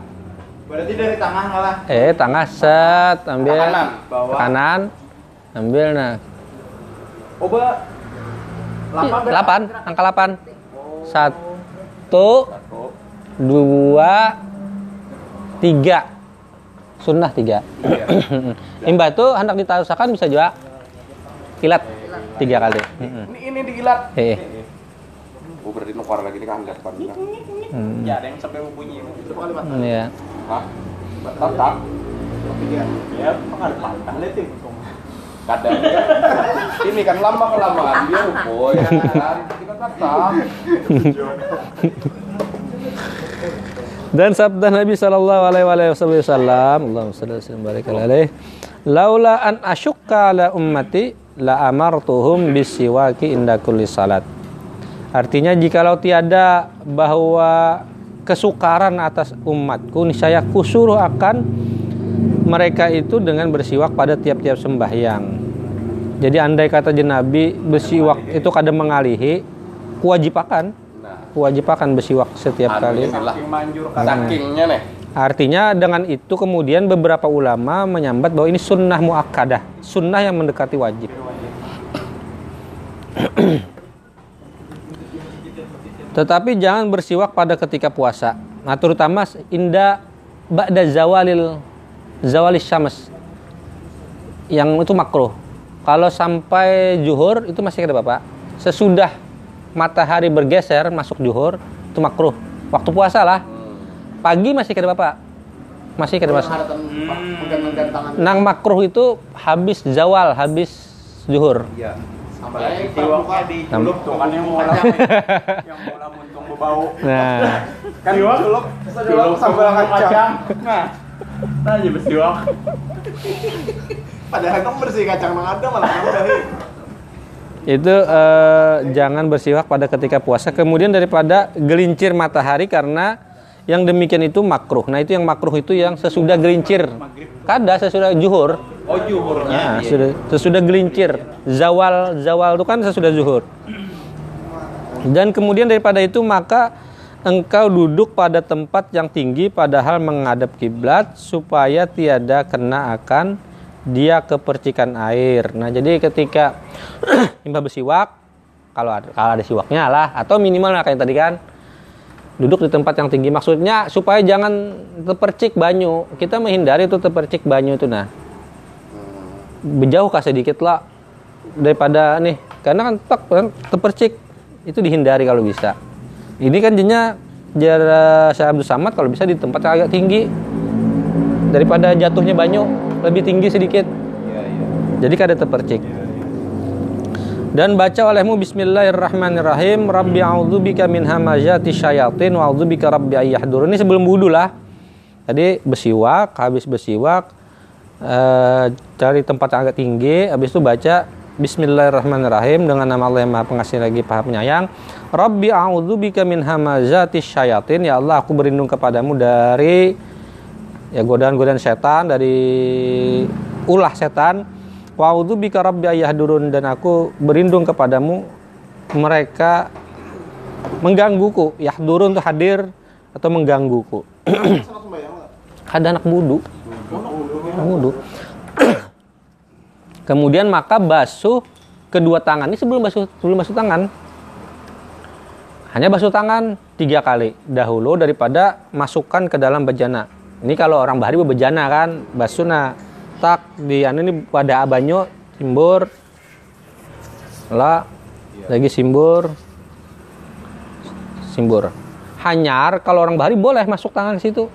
Berarti dari tengah ngalah. eh tengah. Set. Ambil. Kanan, ambil nah. Oba. Lapan berapa? 8 angka 8 satu. Satu. Dua tiga sunnah tiga imbah tuh hendak ditarusakan bisa juga kilat tiga kali. Ini ini digilat. eh Oh berarti nukar lagi nih kan lihat pan. hmm. Ya ada yang sampai bunyi. Berapa kali patah? ya Hah? Tetap. Ya, pengal patah lihat itu. Kadang kan ini kan lama kelamaan dia rupo ya kan. Kita tetap. [LAUGHS] Dan sabda Nabi Shallallahu Alaihi Wasallam, Allahumma salli wa sallim barik alaih. Laula an asyukka ala ummati la amartuhum bisiwaki inda kulli salat. Artinya jikalau tiada bahwa kesukaran atas umatku, niscaya kusuruh akan mereka itu dengan bersiwak pada tiap-tiap sembahyang. Jadi andai kata Nabi bersiwak itu kadang mengalihi, kewajibakan, Nah, kewajibakan bersiwak setiap kali. kan. Sakingnya nih. Artinya dengan itu kemudian beberapa ulama menyambat bahwa ini sunnah muakkadah, sunnah yang mendekati wajib. [CLEARS THROAT] Tetapi jangan bersiwak pada ketika puasa. Nah, terutama inda ba'da zawalil zawalis syams. Yang itu makruh. Kalau sampai zuhur itu masih ada Bapak. Sesudah matahari bergeser masuk zuhur itu makruh. Waktu puasa lah. Pagi masih ada Bapak. Masih ada Mas. Haratan menggantung tangan. Nang makruh itu habis zawal, habis zuhur. Iya. Sampai Pak. dicelup Tuh kan yang mola yang mola muntung berbau. Nah, Kan celup, celup sambal kacang. Nah, nah aja bersiwak. [LAUGHS] Padahal kamu bersih kacang nang ada malah nambah. Itu eh, jangan bersiwak pada ketika puasa. Kemudian daripada gelincir matahari karena yang demikian itu makruh. Nah, itu yang makruh itu yang sesudah gelincir. Kada sesudah zuhur. Oh juhurnya. Nah, iya. sudah sesudah gelincir. Zawal zawal itu kan sesudah zuhur. Dan kemudian daripada itu maka engkau duduk pada tempat yang tinggi padahal menghadap kiblat supaya tiada kena akan dia kepercikan air. Nah, jadi ketika [CLEARS THROAT] imbah bersiwak kalau ada kalau ada siwaknya lah atau minimal lah kayak tadi kan duduk di tempat yang tinggi maksudnya supaya jangan terpercik banyu. Kita menghindari itu terpercik banyu itu nah. berjauh kah sedikit lah daripada nih karena kan tak kan, terpercik itu dihindari kalau bisa ini kan jadinya jarak Syekh Abdul Samad kalau bisa di tempat yang agak tinggi daripada jatuhnya banyu lebih tinggi sedikit Iya, iya. jadi kada terpercik dan baca olehmu Bismillahirrahmanirrahim Rabbi a'udzubika min hamazati syayatin wa a'udzubika rabbi ayyahdurun ini sebelum wudhu lah tadi bersiwak habis bersiwak eh, cari tempat yang agak tinggi habis itu baca Bismillahirrahmanirrahim dengan nama Allah yang Maha Pengasih lagi Maha Penyayang. Rabbi a'udzubika min hamazati syayatin. Ya Allah, aku berlindung kepadamu dari ya godaan-godaan setan, dari ulah setan. Wa a'udzubika rabbi ayahdurun dan aku berlindung kepadamu mereka menggangguku. Yahdurun itu hadir atau menggangguku. [CLEARS THROAT] Ada anak. Anak wudu. [CLEARS THROAT] Kemudian maka basuh kedua tangan ini sebelum basuh sebelum basuh tangan. Hanya basuh tangan tiga kali dahulu daripada masukkan ke dalam bejana. Ini kalau orang bahari bejana kan basuh nah tak di anu ini pada abanyo simbur lah lagi simbur simbur hanyar kalau orang bahari boleh masuk tangan ke situ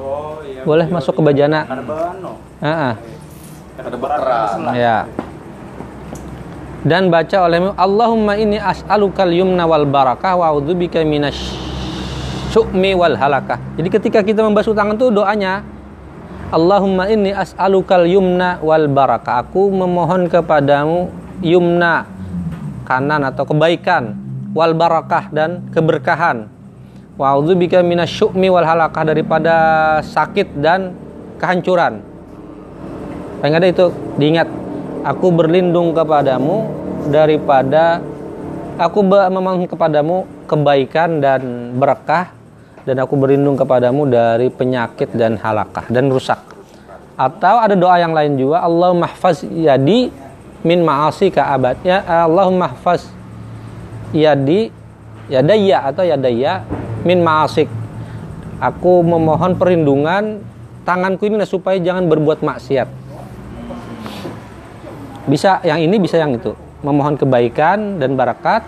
Oh iya. boleh masuk ke bejana Ada bano. Ada berkeras. Ya. Dan baca olehmu Allahumma inni as'alukal yumna wal barakah wa a'udzubika minasy syu'mi wal halakah. Jadi ketika kita membasuh tangan tuh doanya Allahumma inni as'alukal yumna wal barakah. Aku memohon kepadamu yumna kanan atau kebaikan wal barakah dan keberkahan. Wa a'udzubika minasy syu'mi wal halakah daripada sakit dan kehancuran. Paling ada itu diingat. Aku berlindung kepadamu daripada aku memohon kepadamu kebaikan dan berkah dan aku berlindung kepadamu dari penyakit dan halakah dan rusak. Atau ada doa yang lain juga Allah mahfaz yadi min ma'asi ka abad. Ya Allah mahfaz yadi yadaya atau yadaya min ma'asik. Aku memohon perlindungan tanganku ini supaya jangan berbuat maksiat bisa yang ini bisa yang itu memohon kebaikan dan barakat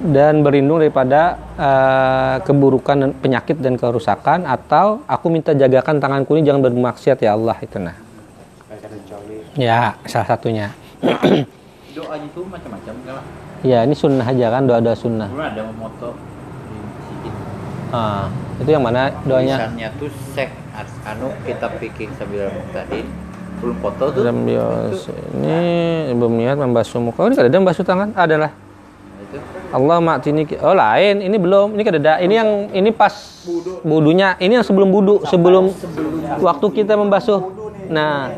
dan berlindung daripada eh, keburukan dan penyakit dan kerusakan atau aku minta jagakan tanganku ini jangan bermaksiat ya Allah itu nah. Ya salah satunya. [COUGHS] Doa itu macam-macam ya ini sunnah aja kan doa doa sunnah ada moto ah, itu yang mana doanya? Tulisannya tuh sek anu kita pikir sambil muktadin. Belum foto tuh. ini belum niat membasuh muka. Oh, ini ada membasuh tangan? Ada lah. Itu. Allah ma'tini ki- oh lain. Ini belum. Ini kada ada. Ini yang ini pas budunya. Ini yang sebelum budu sebelum waktu kita membasuh. Nah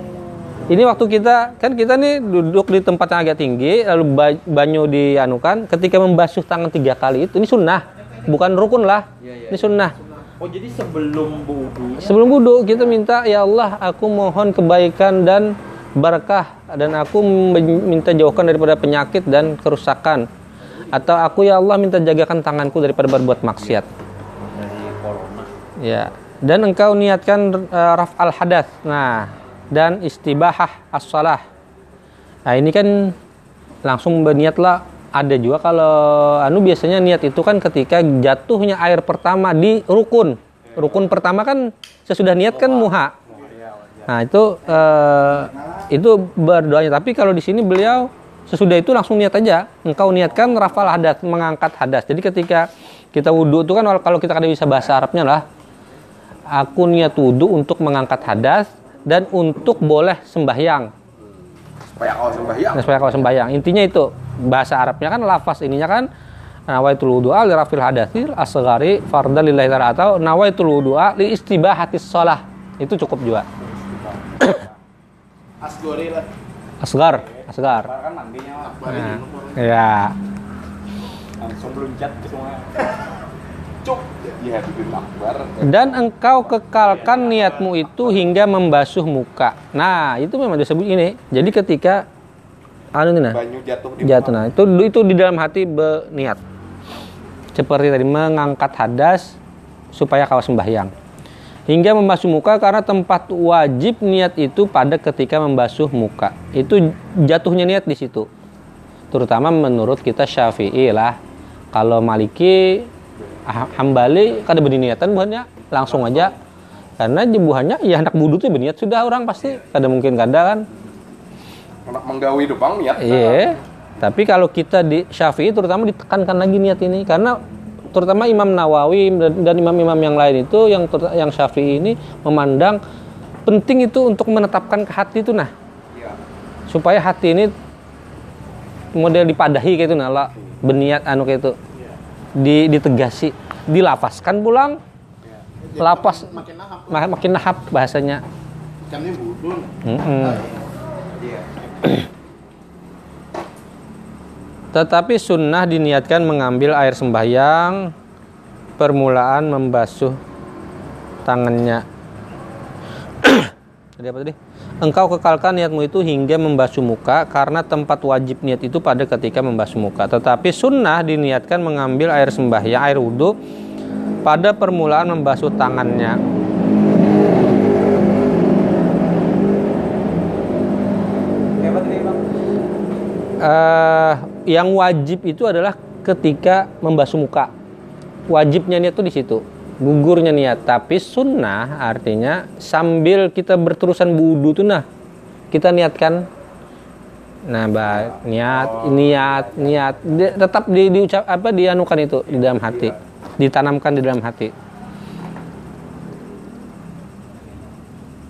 ini waktu kita kan kita nih duduk di tempat yang agak tinggi lalu ba- banyu dianukan. Ketika membasuh tangan tiga kali itu ini sunnah. Bukan rukun lah. Ini sunnah. Oh jadi sebelum wudu sebelum budu kita minta ya Allah aku mohon kebaikan dan berkah dan aku minta jauhkan daripada penyakit dan kerusakan atau aku ya Allah minta jagakan tanganku daripada berbuat maksiat. Dari corona. ya. Dan engkau niatkan uh, raf al hadas nah dan istibahah as-salah. Nah ini kan langsung berniatlah ada juga kalau anu biasanya niat itu kan ketika jatuhnya air pertama di rukun. Rukun pertama kan sesudah niat kan muha. nah itu eh, itu berdoanya. Tapi kalau di sini beliau sesudah itu langsung niat aja engkau niatkan rafal hadas mengangkat hadas jadi ketika kita wudhu itu kan kalau kita kada bisa bahasa Arabnya lah aku niat wudhu untuk mengangkat hadas dan untuk boleh sembahyang Supaya kau sembahyang. Nah, supaya kau sembahyang. Intinya itu bahasa Arabnya kan lafaz ininya kan nawaitul wudu'a li rafil hadathil asghari farda lillahi ta'ala atau nawaitul wudu'a li istibahatis shalah. Itu cukup juga. [COUGHS] Asgori lah. Asgar, asgar. Kan mandinya Nah, ya. langsung ke semua. Cuk. Ya Akbar. Dan engkau kekalkan niatmu itu hingga membasuh muka. Nah, itu memang disebut ini. Jadi ketika anu nah, Banyu jatuh di jatuh nah itu itu di dalam hati berniat seperti tadi mengangkat hadas supaya kau sembahyang hingga membasuh muka karena tempat wajib niat itu pada ketika membasuh muka. Itu jatuhnya niat di situ. Terutama menurut kita Syafi'i lah. Kalau Maliki Ah- Hambali kada berniatan buahnya langsung aja karena jebuhannya ya hendak budu tuh berniat sudah orang pasti kada mungkin kada kan Anak menggawi dupang niat. iya tapi kalau kita di Syafi'i terutama ditekankan lagi niat ini karena terutama Imam Nawawi dan- imam-imam yang lain itu yang ter- yang Syafi'i ini memandang penting itu untuk menetapkan ke hati itu nah. Iya. supaya hati ini model dipadahi kayak itu nah lah, berniat anu kayak itu. Di ditegasi dilafaskan pulang lapas makin nahap. ma- makin nahap bahasanya. Ikannya budul. Mm-mm. Iya. [CLEARS THROAT] tetapi sunnah diniatkan mengambil air sembahyang permulaan membasuh tangannya [CLEARS THROAT] Tadi apa tadi? Engkau kekalkan niatmu itu hingga membasuh muka karena tempat wajib niat itu pada ketika membasuh muka. Tetapi sunnah diniatkan mengambil air sembahyang, air wudhu pada permulaan membasuh tangannya. Kayak yang wajib itu adalah ketika membasuh muka. Wajibnya niat itu di situ. Gugurnya niat, tapi sunnah artinya sambil kita berterusan wudu tuh nah kita niatkan nah baik niat niat niat. Di- tetap di, diucap apa dianukan itu di dalam hati. Ditanamkan di dalam hati.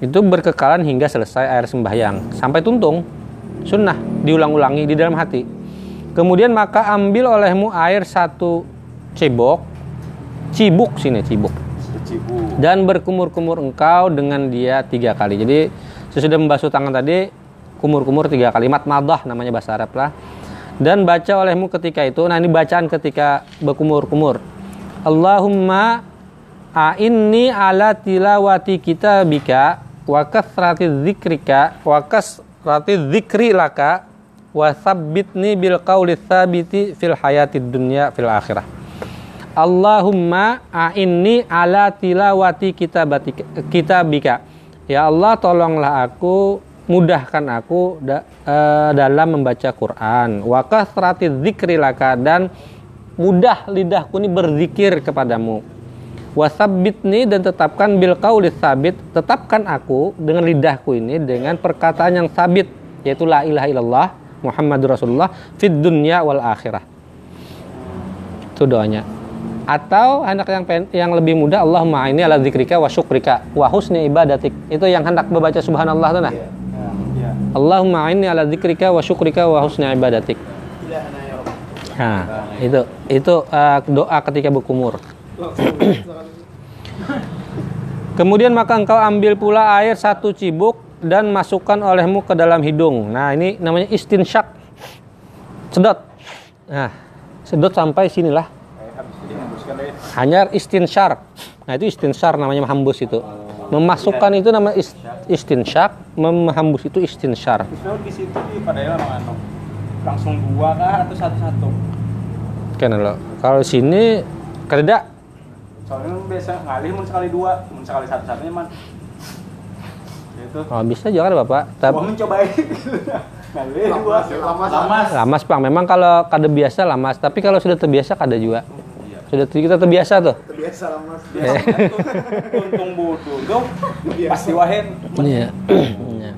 Itu berkekalan hingga selesai air sembahyang. Sampai tuntung. Sunnah. Diulang-ulangi di dalam hati kemudian maka ambil olehmu air satu cebok cibuk sini cibuk. Cibu. dan berkumur-kumur engkau dengan dia tiga kali. Jadi sesudah membasuh tangan tadi kumur-kumur tiga kalimat madah namanya bahasa Arab lah. Dan baca olehmu ketika itu. Nah ini bacaan ketika berkumur-kumur. Allahumma a'inni ala tilawati kitabika wa kathrati dzikrika wa kasrati dzikri laka wa tsabbitni bil qawli tsabiti fil hayatid dunya fil akhirah Allahumma a'inni ala tilawati kitabatika, kitabika. Ya Allah tolonglah aku, mudahkan aku da- eh, dalam membaca Quran. Wa kathrati dzikri laka dan mudah lidahku ini berzikir kepadamu. Wasabbitni dan tetapkan bil qauli sabit, tetapkan aku dengan lidahku ini dengan perkataan yang sabit yaitu la ilaha illallah Muhammadur Rasulullah fid dunya wal akhirah. Itu doanya. Atau anak yang pen, yang lebih mudah Allahumma ini ala dzikrika wa syukrika wa husni ibadatik. Itu yang hendak membaca subhanallah tuh nah. Iya. Allahumma ini ala dzikrika wa syukrika wa husni ibadatik. Nah, itu itu uh, doa ketika berkumur. Kemudian maka engkau ambil pula air satu cibuk dan masukkan olehmu ke dalam hidung. Nah, ini namanya istinsyak. Sedot. Nah, sedot sampai sinilah. Hanya istinsyar. Nah, itu istinsyar namanya menghembus itu. Memasukkan itu nama is- istinsyak, menghembus itu istinsyar. Di situ di anu langsung dua kah atau satu-satu? Kan lo. Kalau sini kereda Soalnya biasa ngalih mun sekali dua, mun sekali satu-satunya man. Oh, bisa juga ada Bapak. Tapi ngalih dua. Lamas, lamas. Lamas. lamas, Bang. Memang kalau kada biasa lamas, tapi kalau sudah terbiasa kada juga. Sudah kita terbiasa tuh. terbiasa lamas Biasa tuh, untung bodoh tuh pasti wahen. Iya. Iya.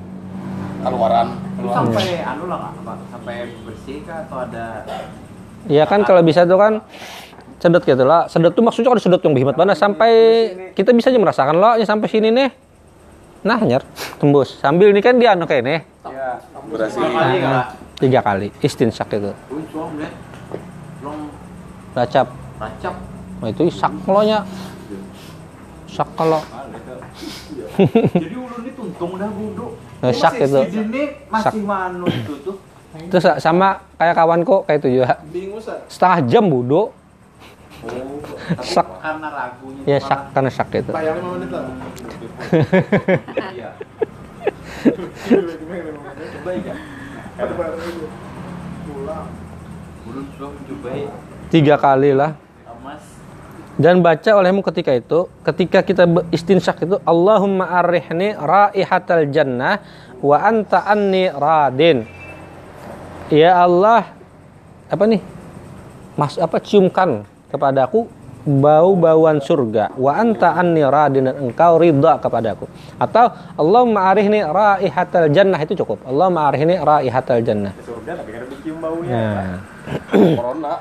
Keluaran. Sampai anu lah Kak, apa? Sampai bersih kah atau ada Iya kan kalau bisa tuh kan sedot gitu lah. Sedot tuh maksudnya kan sedot yang berhemat mana sampai kita bisa aja merasakan loh ya sampai sini nih. Nah, nyer tembus. Sambil ini kan dia anu kayak nih. ya Berhasil. kali Kak? Tiga kali istinsak itu. Long Racap. racap. Nah, itu sak lo nya. Sak kalau. Jadi ulun ini tuntung dah bodoh. Nah, sak itu. Masih manu itu tuh. Sa- sama kayak kawanku kayak itu juga. Setengah jam bodoh. Oh, Sak. karena ragunya Ya sak karena sak itu. menit lah Iya. [LAUGHS] Tiga kali lah. Dan baca olehmu ketika itu ketika kita istinsyak itu Allahumma arrihni raihatal jannah wa anta anni radin ya Allah apa nih mas apa ciumkan kepadaku bau-bauan surga wa anta anni radin dan engkau ridha kepadaku atau Allahumma arihni raihatal jannah itu cukup Allahumma arihni raihatal jannah surga tapi kan dicium baunya. nah Corona,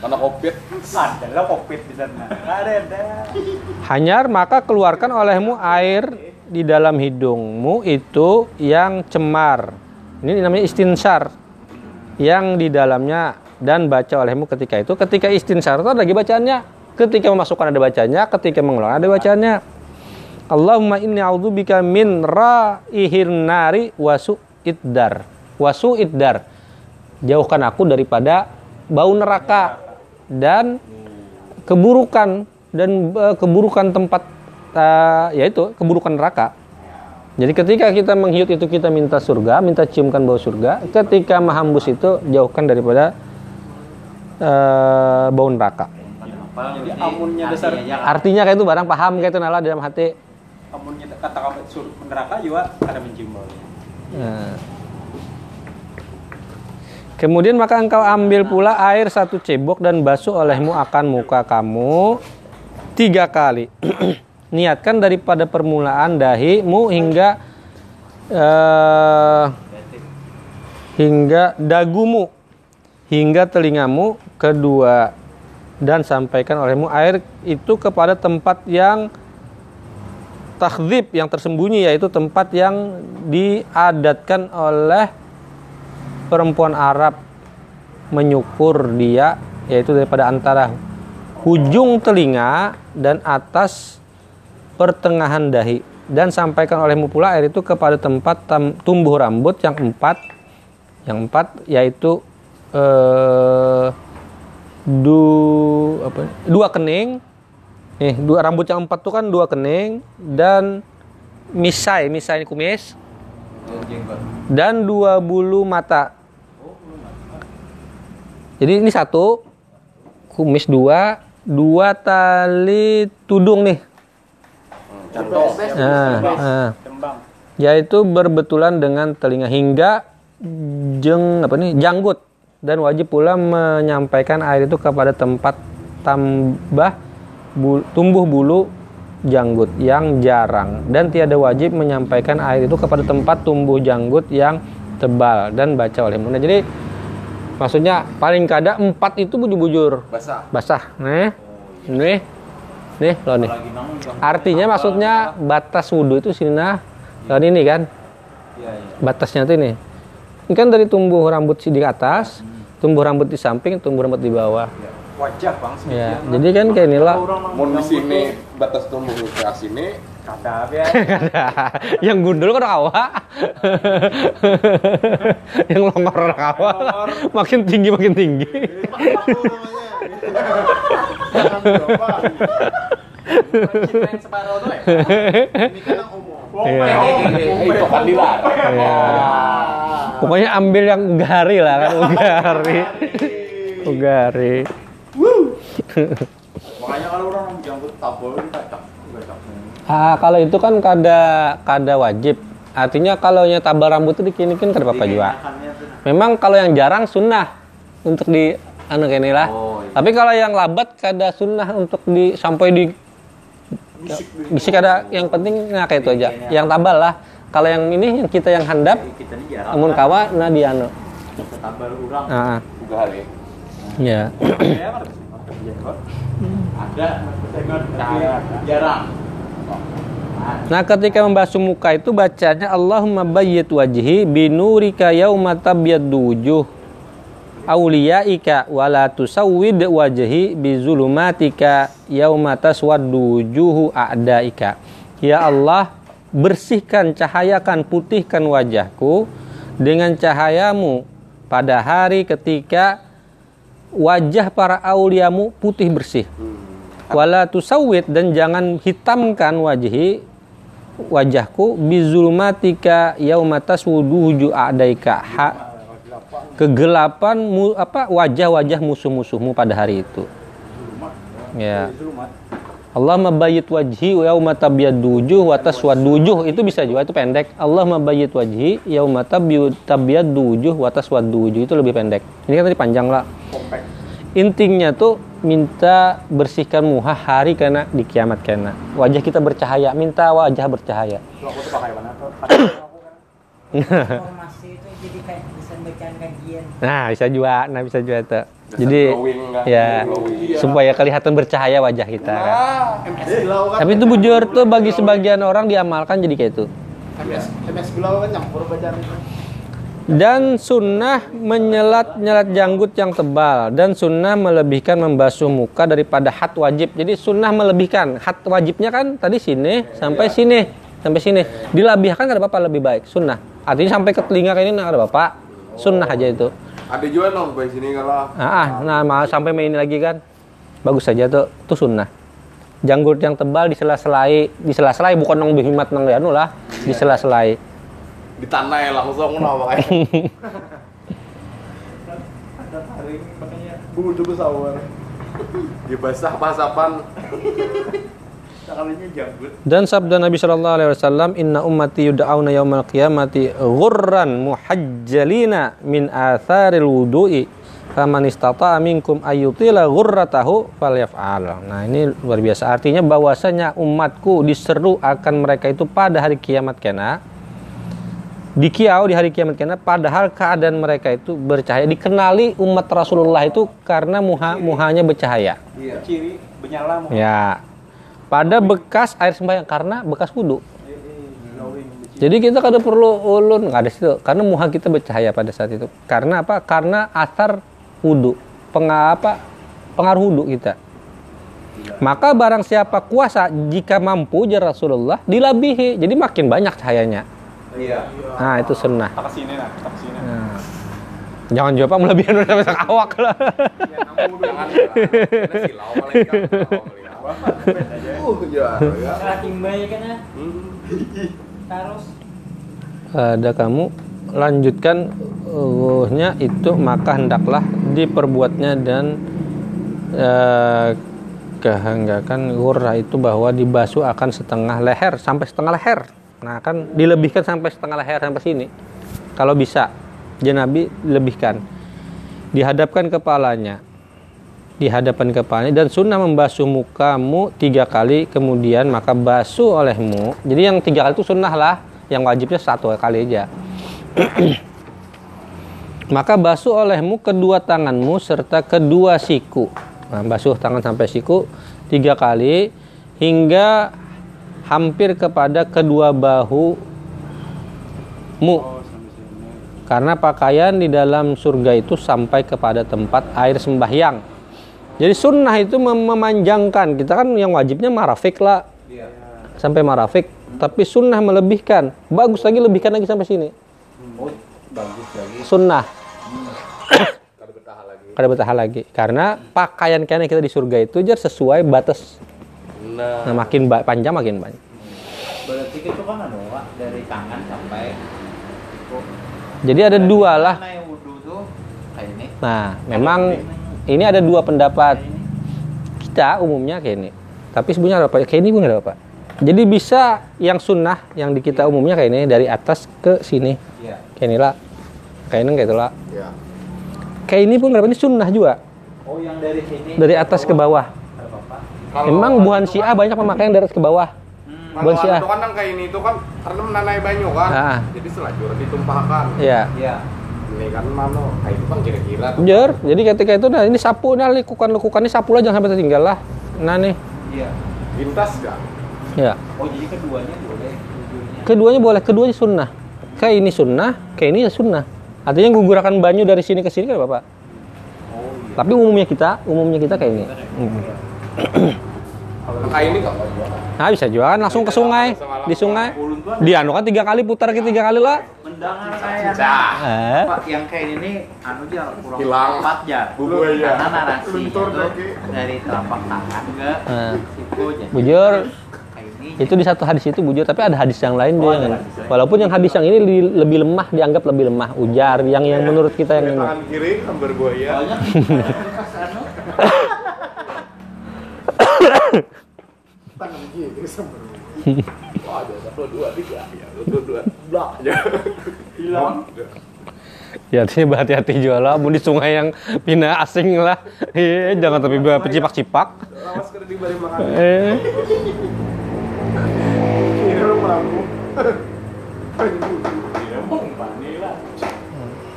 karena covid. Ada lah covid di sana. Ada ada. Hanyar maka keluarkan olehmu air di dalam hidungmu itu yang cemar. Ini namanya istinsar. Yang di dalamnya dan baca olehmu ketika itu. Ketika istinsar itu ada lagi bacaannya. Ketika memasukkan ada bacanya, ketika mengeluarkan ada bacaannya. Allahumma inni a'udzubika min raihin nari wasu iddar. Wasu iddar. Jauhkan aku daripada bau neraka dan keburukan dan eh, keburukan tempat eh, yaitu keburukan neraka. Jadi ketika kita menghiut itu kita minta surga, minta ciumkan bau surga. Ketika menghambus itu jauhkan daripada eh, bau neraka. Jadi amunnya dasar Artinya kayak itu barang paham kayak itu nala dalam hati. amunnya kata kamu sur neraka juga ada mencium baunya. Nah. Kemudian maka engkau ambil pula air satu cebok dan basuh olehmu akan muka kamu tiga kali. [CLEARS THROAT] Niatkan daripada permulaan dahimu hingga eh, hingga dagumu hingga telingamu kedua. Dan sampaikan olehmu air itu kepada tempat yang takdzib yang tersembunyi yaitu tempat yang diadatkan oleh perempuan Arab. Menyukur dia yaitu daripada antara ujung telinga dan atas pertengahan dahi. Dan sampaikan olehmu pula air itu kepada tempat tumbuh rambut yang empat yang empat yaitu eh, du apa? Dua kening. Nih dua rambut yang empat tuh kan dua kening. Dan misai misai kumis. Dan dua bulu mata. Jadi ini satu kumis dua dua tali tudung nih. Nah, nah. Yaitu berbetulan dengan telinga hingga jeng apa nih janggut dan wajib pula menyampaikan air itu kepada tempat tambah bu- tumbuh bulu janggut yang jarang. Dan tiada wajib menyampaikan air itu kepada tempat tumbuh janggut yang tebal. Dan baca oleh Nah, jadi maksudnya paling kada empat itu bujur-bujur. Basah. basah. Nih. Nih. Nih lo nih. Artinya maksudnya batas wudhu itu sini nah. Dan ini kan? Iya iya. batasnya tuh ini. Ini kan dari tumbuh rambut di atas, tumbuh rambut di samping, tumbuh rambut di bawah. Wajah bang Ya, jadi kan kayak inilah. Mau di sini batas tumbuh ke sini, Kata ya. yang gundul kan awak. yang longor awak. makin tinggi makin tinggi. Separuh tuh ya. Ini kan yang umum. Iya. eh, itu kan dilarang. Ya. Pokoknya ambil yang ugari lah kan ugari. ugari. Makanya kalau orang jangkut tabel ini cocok. Nggak cocok. Ah, kalau itu kan kada kada wajib. Artinya kalau nya tabal rambut itu dikinikin kada apa-apa juga. Memang kalau yang jarang sunnah untuk di anu inilah. Oh, iya. Tapi kalau yang labat kada sunnah untuk di sampai di bisik ada yang penting nah kayak itu aja. Yang tabal lah. Kalau yang ini yang kita yang handap namun kawa nah di anu. tabel orang. Ah, ah. Juga hari. ya. Jenggot. Ada jarang. Nah, ketika membasuh muka itu bacanya Allahumma bayyit wajhi binurika yauma tabyaddu wujuh auliyaika wala tusawwid wajhi bizulumatika yauma taswaddu wujuhu a'daika. Ya Allah, bersihkan, cahayakan, putihkan wajahku dengan cahayamu pada hari ketika wajah para auliamu putih bersih. Wala tusawwid dan jangan hitamkan wajhi wajahku bizulmatika yauma taswuduhu a'daika ha, kegelapan mu, apa wajah-wajah musuh-musuhmu pada hari itu. Ya. Allah mabayit wajhi yauma tabyaddu wujuh wa wujuh itu bisa juga itu pendek. Allah mabayit wajhi yauma tabyaddu wujuh wa wujuh itu lebih pendek. Ini kan tadi panjang lah. Intinya tuh minta bersihkan muha hari karena di kiamat karena wajah kita bercahaya, minta wajah bercahaya. Aku tuh pakai mana tuh? informasi itu jadi kayak bacaan kajian Nah, bisa juga, nah bisa juga tuh. Jadi glowing kan, ya glowing. supaya kelihatan bercahaya wajah kita kan. MS kan Tapi itu bujur tuh bagi sebagian orang diamalkan jadi kayak itu. MS, MS Bilau kan nyampur bacaan itu Dan sunnah menyelat-nyelat janggut yang tebal dan sunnah melebihkan membasuh muka daripada hat wajib. Jadi sunnah melebihkan hat wajibnya kan tadi sini sampai sini sampai sini. Dilebihkan nggak ada apa-apa lebih baik sunnah. Artinya sampai ke telinga kayak ini nggak ada apa-apa. Sunnah aja itu. Ada juga dong di sini kalau Ah, ah, nah mau sampai main ini lagi kan. Bagus saja tuh. Itu sunnah. Janggut yang tebal disela-selai, disela-selai bukan nong bihimat nong anu lah, disela-selai. di tanah ya langsung nah makanya. Ada taring makanya bulu besar. Di basah pasapan. Dan sabda Nabi Shallallahu Alaihi Wasallam, Inna ummati yud'auna yaumal qiyamati ghurran muhajjalina min atharil wudu'i faman istata'a minkum ayyutila ghurratahu falyaf'al. Nah, ini luar biasa. Artinya bahwasanya umatku diseru akan mereka itu pada hari kiamat kena di kiau di hari kiamat kena padahal keadaan mereka itu bercahaya dikenali umat Rasulullah itu karena muha muhanya bercahaya Ciri menyala mau. Ya. Pada bekas air sembahyang karena bekas wudhu. Jadi kita kada perlu ulun nggak ada situ karena muha kita bercahaya pada saat itu. Karena apa? Karena asar wudhu. Pengapa? Pengaruh wudhu kita. Maka barang siapa kuasa jika mampu jar Rasulullah dilabihi. Jadi makin banyak cahayanya. Iya. Nah itu sunnah. Tak nah, tak. Nah. Jangan jawab melebihan [LAUGHS] udah sampai awak lah. Jangan silau paling kan. Uh, ya, ya. saking kan ya? Ada kamu lanjutkan ruhnya itu maka hendaklah diperbuatnya dan eh, kehanggakan gurra itu bahwa dibasuh akan setengah leher sampai setengah leher. Nah kan dilebihkan sampai setengah leher sampai sini. Kalau bisa jenabi lebihkan. Dihadapkan kepalanya dihadapan kepalanya dan sunnah membasuh mukamu tiga kali kemudian maka basuh olehmu. Jadi yang tiga kali itu sunnah lah yang wajibnya satu kali aja. [CLEARS THROAT] Maka basuh olehmu kedua tanganmu serta kedua siku. Nah, basuh tangan sampai siku tiga kali hingga hampir kepada kedua bahu mu. Karena pakaian di dalam surga itu sampai kepada tempat air sembahyang jadi sunnah itu mem- memanjangkan. Kita kan yang wajibnya marafik lah. Sampai marafik. Tapi sunnah melebihkan. Bagus lagi lebihkan lagi sampai sini. Sunnah. Kada bertahan lagi. Karena pakaian kayaknya kita di surga itu jar sesuai batas. Nah, Nah, makin ba- panjang makin banyak. Berarti itu kan ada Pak, dari tangan sampai Jadi ada dua lah. Nah, memang ini ada dua pendapat. Kita umumnya kayak ini. Tapi sebenarnya ada apa? Kayak ini pun ada apa? Jadi bisa yang sunnah yang di kita umumnya kayak ini dari atas ke sini. Iya. Kayak ini lah. Kayak ini kayak itu lah. ya. Kayak ini pun berapa ini sunnah juga. Oh, yang dari sini. Dari atas ke bawah. Emang buhan Syiah banyak pemakaian dari atas ke bawah. Kalau buhan Syiah. itu kan yang kayak ini itu kan karena menanai banyu kan. Ah. Jadi selajur ditumpahkan. Iya. Iya. Ini kan mano kayak itu kan kira-kira. Jer, jadi ketika itu nah ini sapu nah lekukan-lekukan ini sapu lah jangan sampai tertinggal lah. Nah nih. Iya. Lintas kan. Ya. Oh, jadi keduanya boleh wudhunya. Keduanya boleh, keduanya sunnah. Kayak ini sunnah, kayak ini ya sunnah. Artinya gugurakan banyu dari sini ke sini kan Bapak. Oh, iya. Tapi umumnya kita, umumnya kita kayak ini. Mm. Kayak ini nggak. Nah bisa juga kan langsung ke sungai, di sungai. Ulun tuh Di anu kan tiga kali putar ke tiga kali lah. Mendengar kayak. Eh, Pak yang kayak ini anu jar kurang Hilang. empat jar. Bubu aja. Karena tuh lagi. dari telapak tangan ke Eh. siku aja. bujur, itu di satu hadis itu bujur, tapi ada hadis yang lain Oh, dia. Walaupun yang hadis yang ini lebih lemah, dianggap lebih lemah. Ujar, yang yang menurut kita yang ini. Tangan kiri hambar buaya. Anu [LAUGHS] [LAUGHS] Tangan sama. Wah, dua tiga ya, dua. Hilang. Ya artinya berhati-hati juga lah, di sungai yang pindah asing lah. Eh, jangan tapi pecipak-cipak. Lawas. Eh,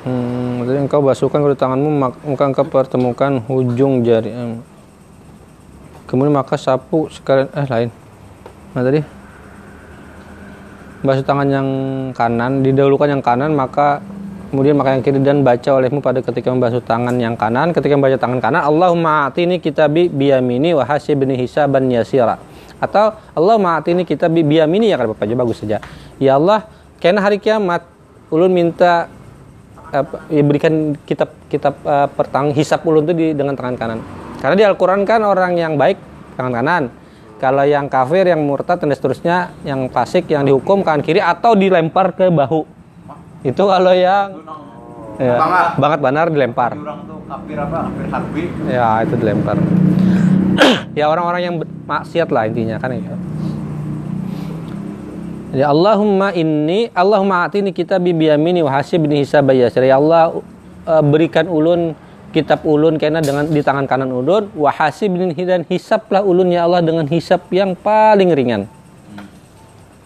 hmm, jadi engkau basuhkan kedua tanganmu, mak- maka engkau pertemukan ujung jari. em. Kemudian maka sapu sekalian, eh lain. Nah tadi? Basuh tangan yang kanan, didahulukan yang kanan, maka kemudian maka yang kiri dan baca olehmu pada ketika membasuh tangan yang kanan. Ketika membaca tangan kanan Allahumma atini kitabi biyamini wa hasibni hisaban yasira. Atau Allahumma atini kitabi biyamini ya kan Bapak? Aja bagus saja. Ya Allah karena hari kiamat ulun minta apa, ya berikan kitab kitab eh, pertang hisap ulun itu di dengan tangan kanan. Karena di Al-Qur'an kan orang yang baik tangan kanan kalau yang kafir yang murtad dan seterusnya yang fasik yang dihukum kanan kiri atau dilempar ke bahu itu kalau yang ya, Bangat. banget banar dilempar Orang tuh kafir apa? Kafir harbi. ya itu dilempar [CLEARS THROAT] ya orang-orang yang maksiat lah intinya kan itu ya Allahumma inni Allahumma atini kita biyamini wa hisaba yasir ya Allah eh, berikan ulun kitab ulun karena dengan di tangan kanan ulun. Wa hasibni dan hisaplah ulun ya Allah dengan hisap yang paling ringan.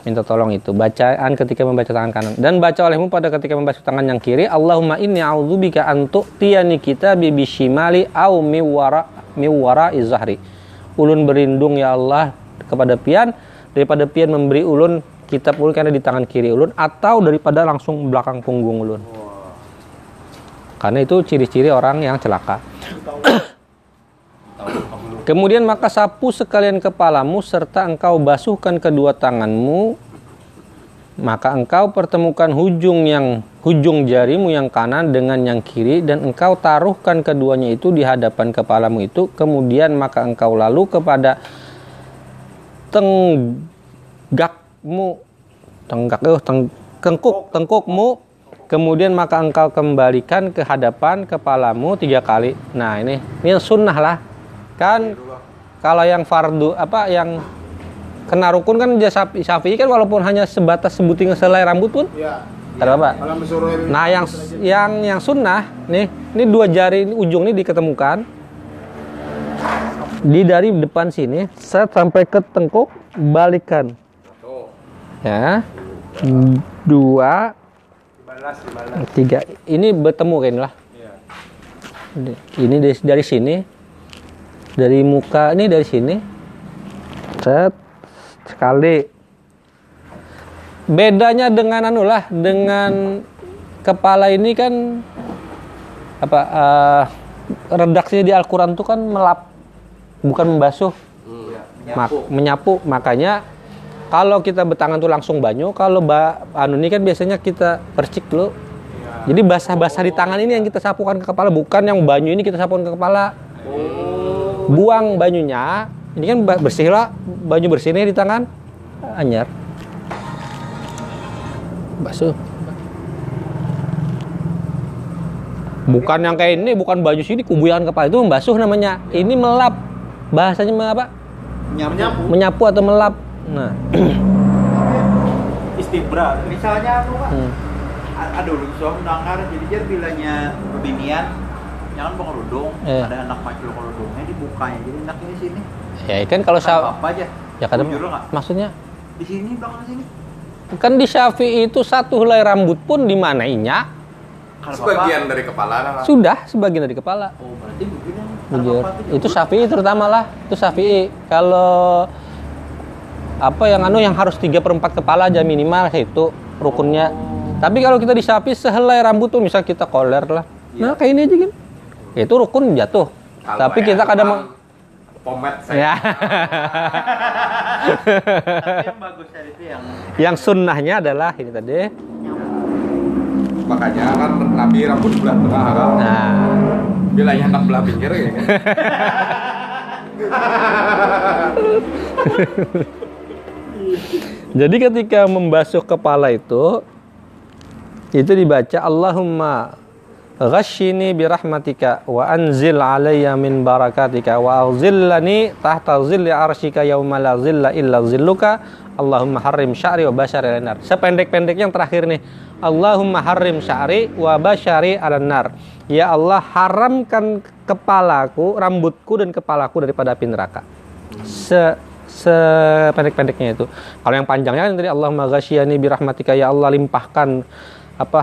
Minta tolong itu bacaan ketika membaca tangan kanan. Dan baca olehmu pada ketika membaca tangan yang kiri Allahumma inni a'udzubika an tu'tiyani kitabi bishimali au miwara miwara izahri ulun berlindung ya Allah kepada pian. Daripada pian memberi ulun kitab ulun karena di tangan kiri ulun atau daripada langsung belakang punggung ulun karena itu ciri-ciri orang yang celaka. Kemudian maka sapu sekalian kepalamu serta engkau basuhkan kedua tanganmu maka engkau pertemukan hujung yang hujung jarimu yang kanan dengan yang kiri dan engkau taruhkan keduanya itu di hadapan kepalamu itu. Kemudian maka engkau lalu kepada tenggakmu tenggak eh teng- kengkuk tengkukmu kemudian maka engkau kembalikan ke hadapan kepalamu tiga kali. Nah ini ini sunnah lah. Kan kalau yang fardu apa yang kena rukun kan dia Syafi- Syafi'i kan walaupun hanya sebatas sebuting selai rambut pun. Ya. ada apa? Nah yang yang yang sunnah nih ini dua jari ini, ujung ini diketemukan. Di dari depan sini set sampai ke tengkuk balikan. Ya. Dua tiga. Ini bertemu kan lah? Ini dari, dari sini. Dari muka ini dari sini. Set. Sekali. Bedanya dengan anu lah dengan kepala ini kan apa eh, redaksinya di Al-Quran tuh kan melap bukan membasuh. Mak- menyapu. Makanya kalau kita bertangan tuh langsung banyu kalau ba anu ini kan biasanya kita percik dulu jadi basah-basah di tangan ini yang kita sapukan ke kepala bukan yang banyu ini kita sapukan ke kepala. Buang banyunya ini kan bersih lah banyu bersih nih di tangan. Anyar. Basuh. Bukan yang kayak ini bukan baju sini kubuyan kepala itu membasuh namanya. Ini melap. Bahasanya apa? Menyapu. menyapu atau melap nah [CLEARS THROAT] Istibra. Misalnya aku kan hmm. ada suam nangkar jadi jar bilanya bebinian jangan pengerudung Iya. ada anak macul kerudungnya dibukanya jadi enak ini sini ya kan kalau Kan apa aja ya nggak maksudnya di sini belakang sini kan di Syafi'i itu satu helai rambut pun dimanainya Kalau Sebagian dari kepala nah. sudah sebagian dari kepala oh berarti begini Bujur. Itu Syafi'i terutama lah. Itu Syafi'i. Kalau apa yang anu yang harus 3 per 4 kepala aja minimal itu rukunnya. Tapi kalau kita di Syafi'i sehelai rambut tuh misal kita koler lah. Nah, kayak ini aja kan. Itu rukun jatuh. Kalau Tapi yang kita kadang memang pomet [LAUGHS] saya. ya. tapi yang bagus dari itu yang yang sunnahnya adalah ini tadi. Makanya kan Nabi rambut belah tengah kan. Nah, Bilanya hendak belah pinggir ya kan. [LAUGHS] Jadi ketika membasuh kepala itu itu dibaca Allahumma Ghashini birahmatika wa anzil alayya min barakatika wa aghzillani tahta zilli arsyika yauma la zilla illa zilluka Allahumma harrim sya'ri wa basyari ala nar. Sependek-pendek yang terakhir nih. Allahumma harrim sya'ri wa basyari ala nar. Ya Allah haramkan kepalaku, rambutku dan kepalaku daripada api neraka. Se sependek-pendeknya itu. Kalau yang panjangnya kan tadi Allahumma ghasyiyani birahmatika ya Allah limpahkan apa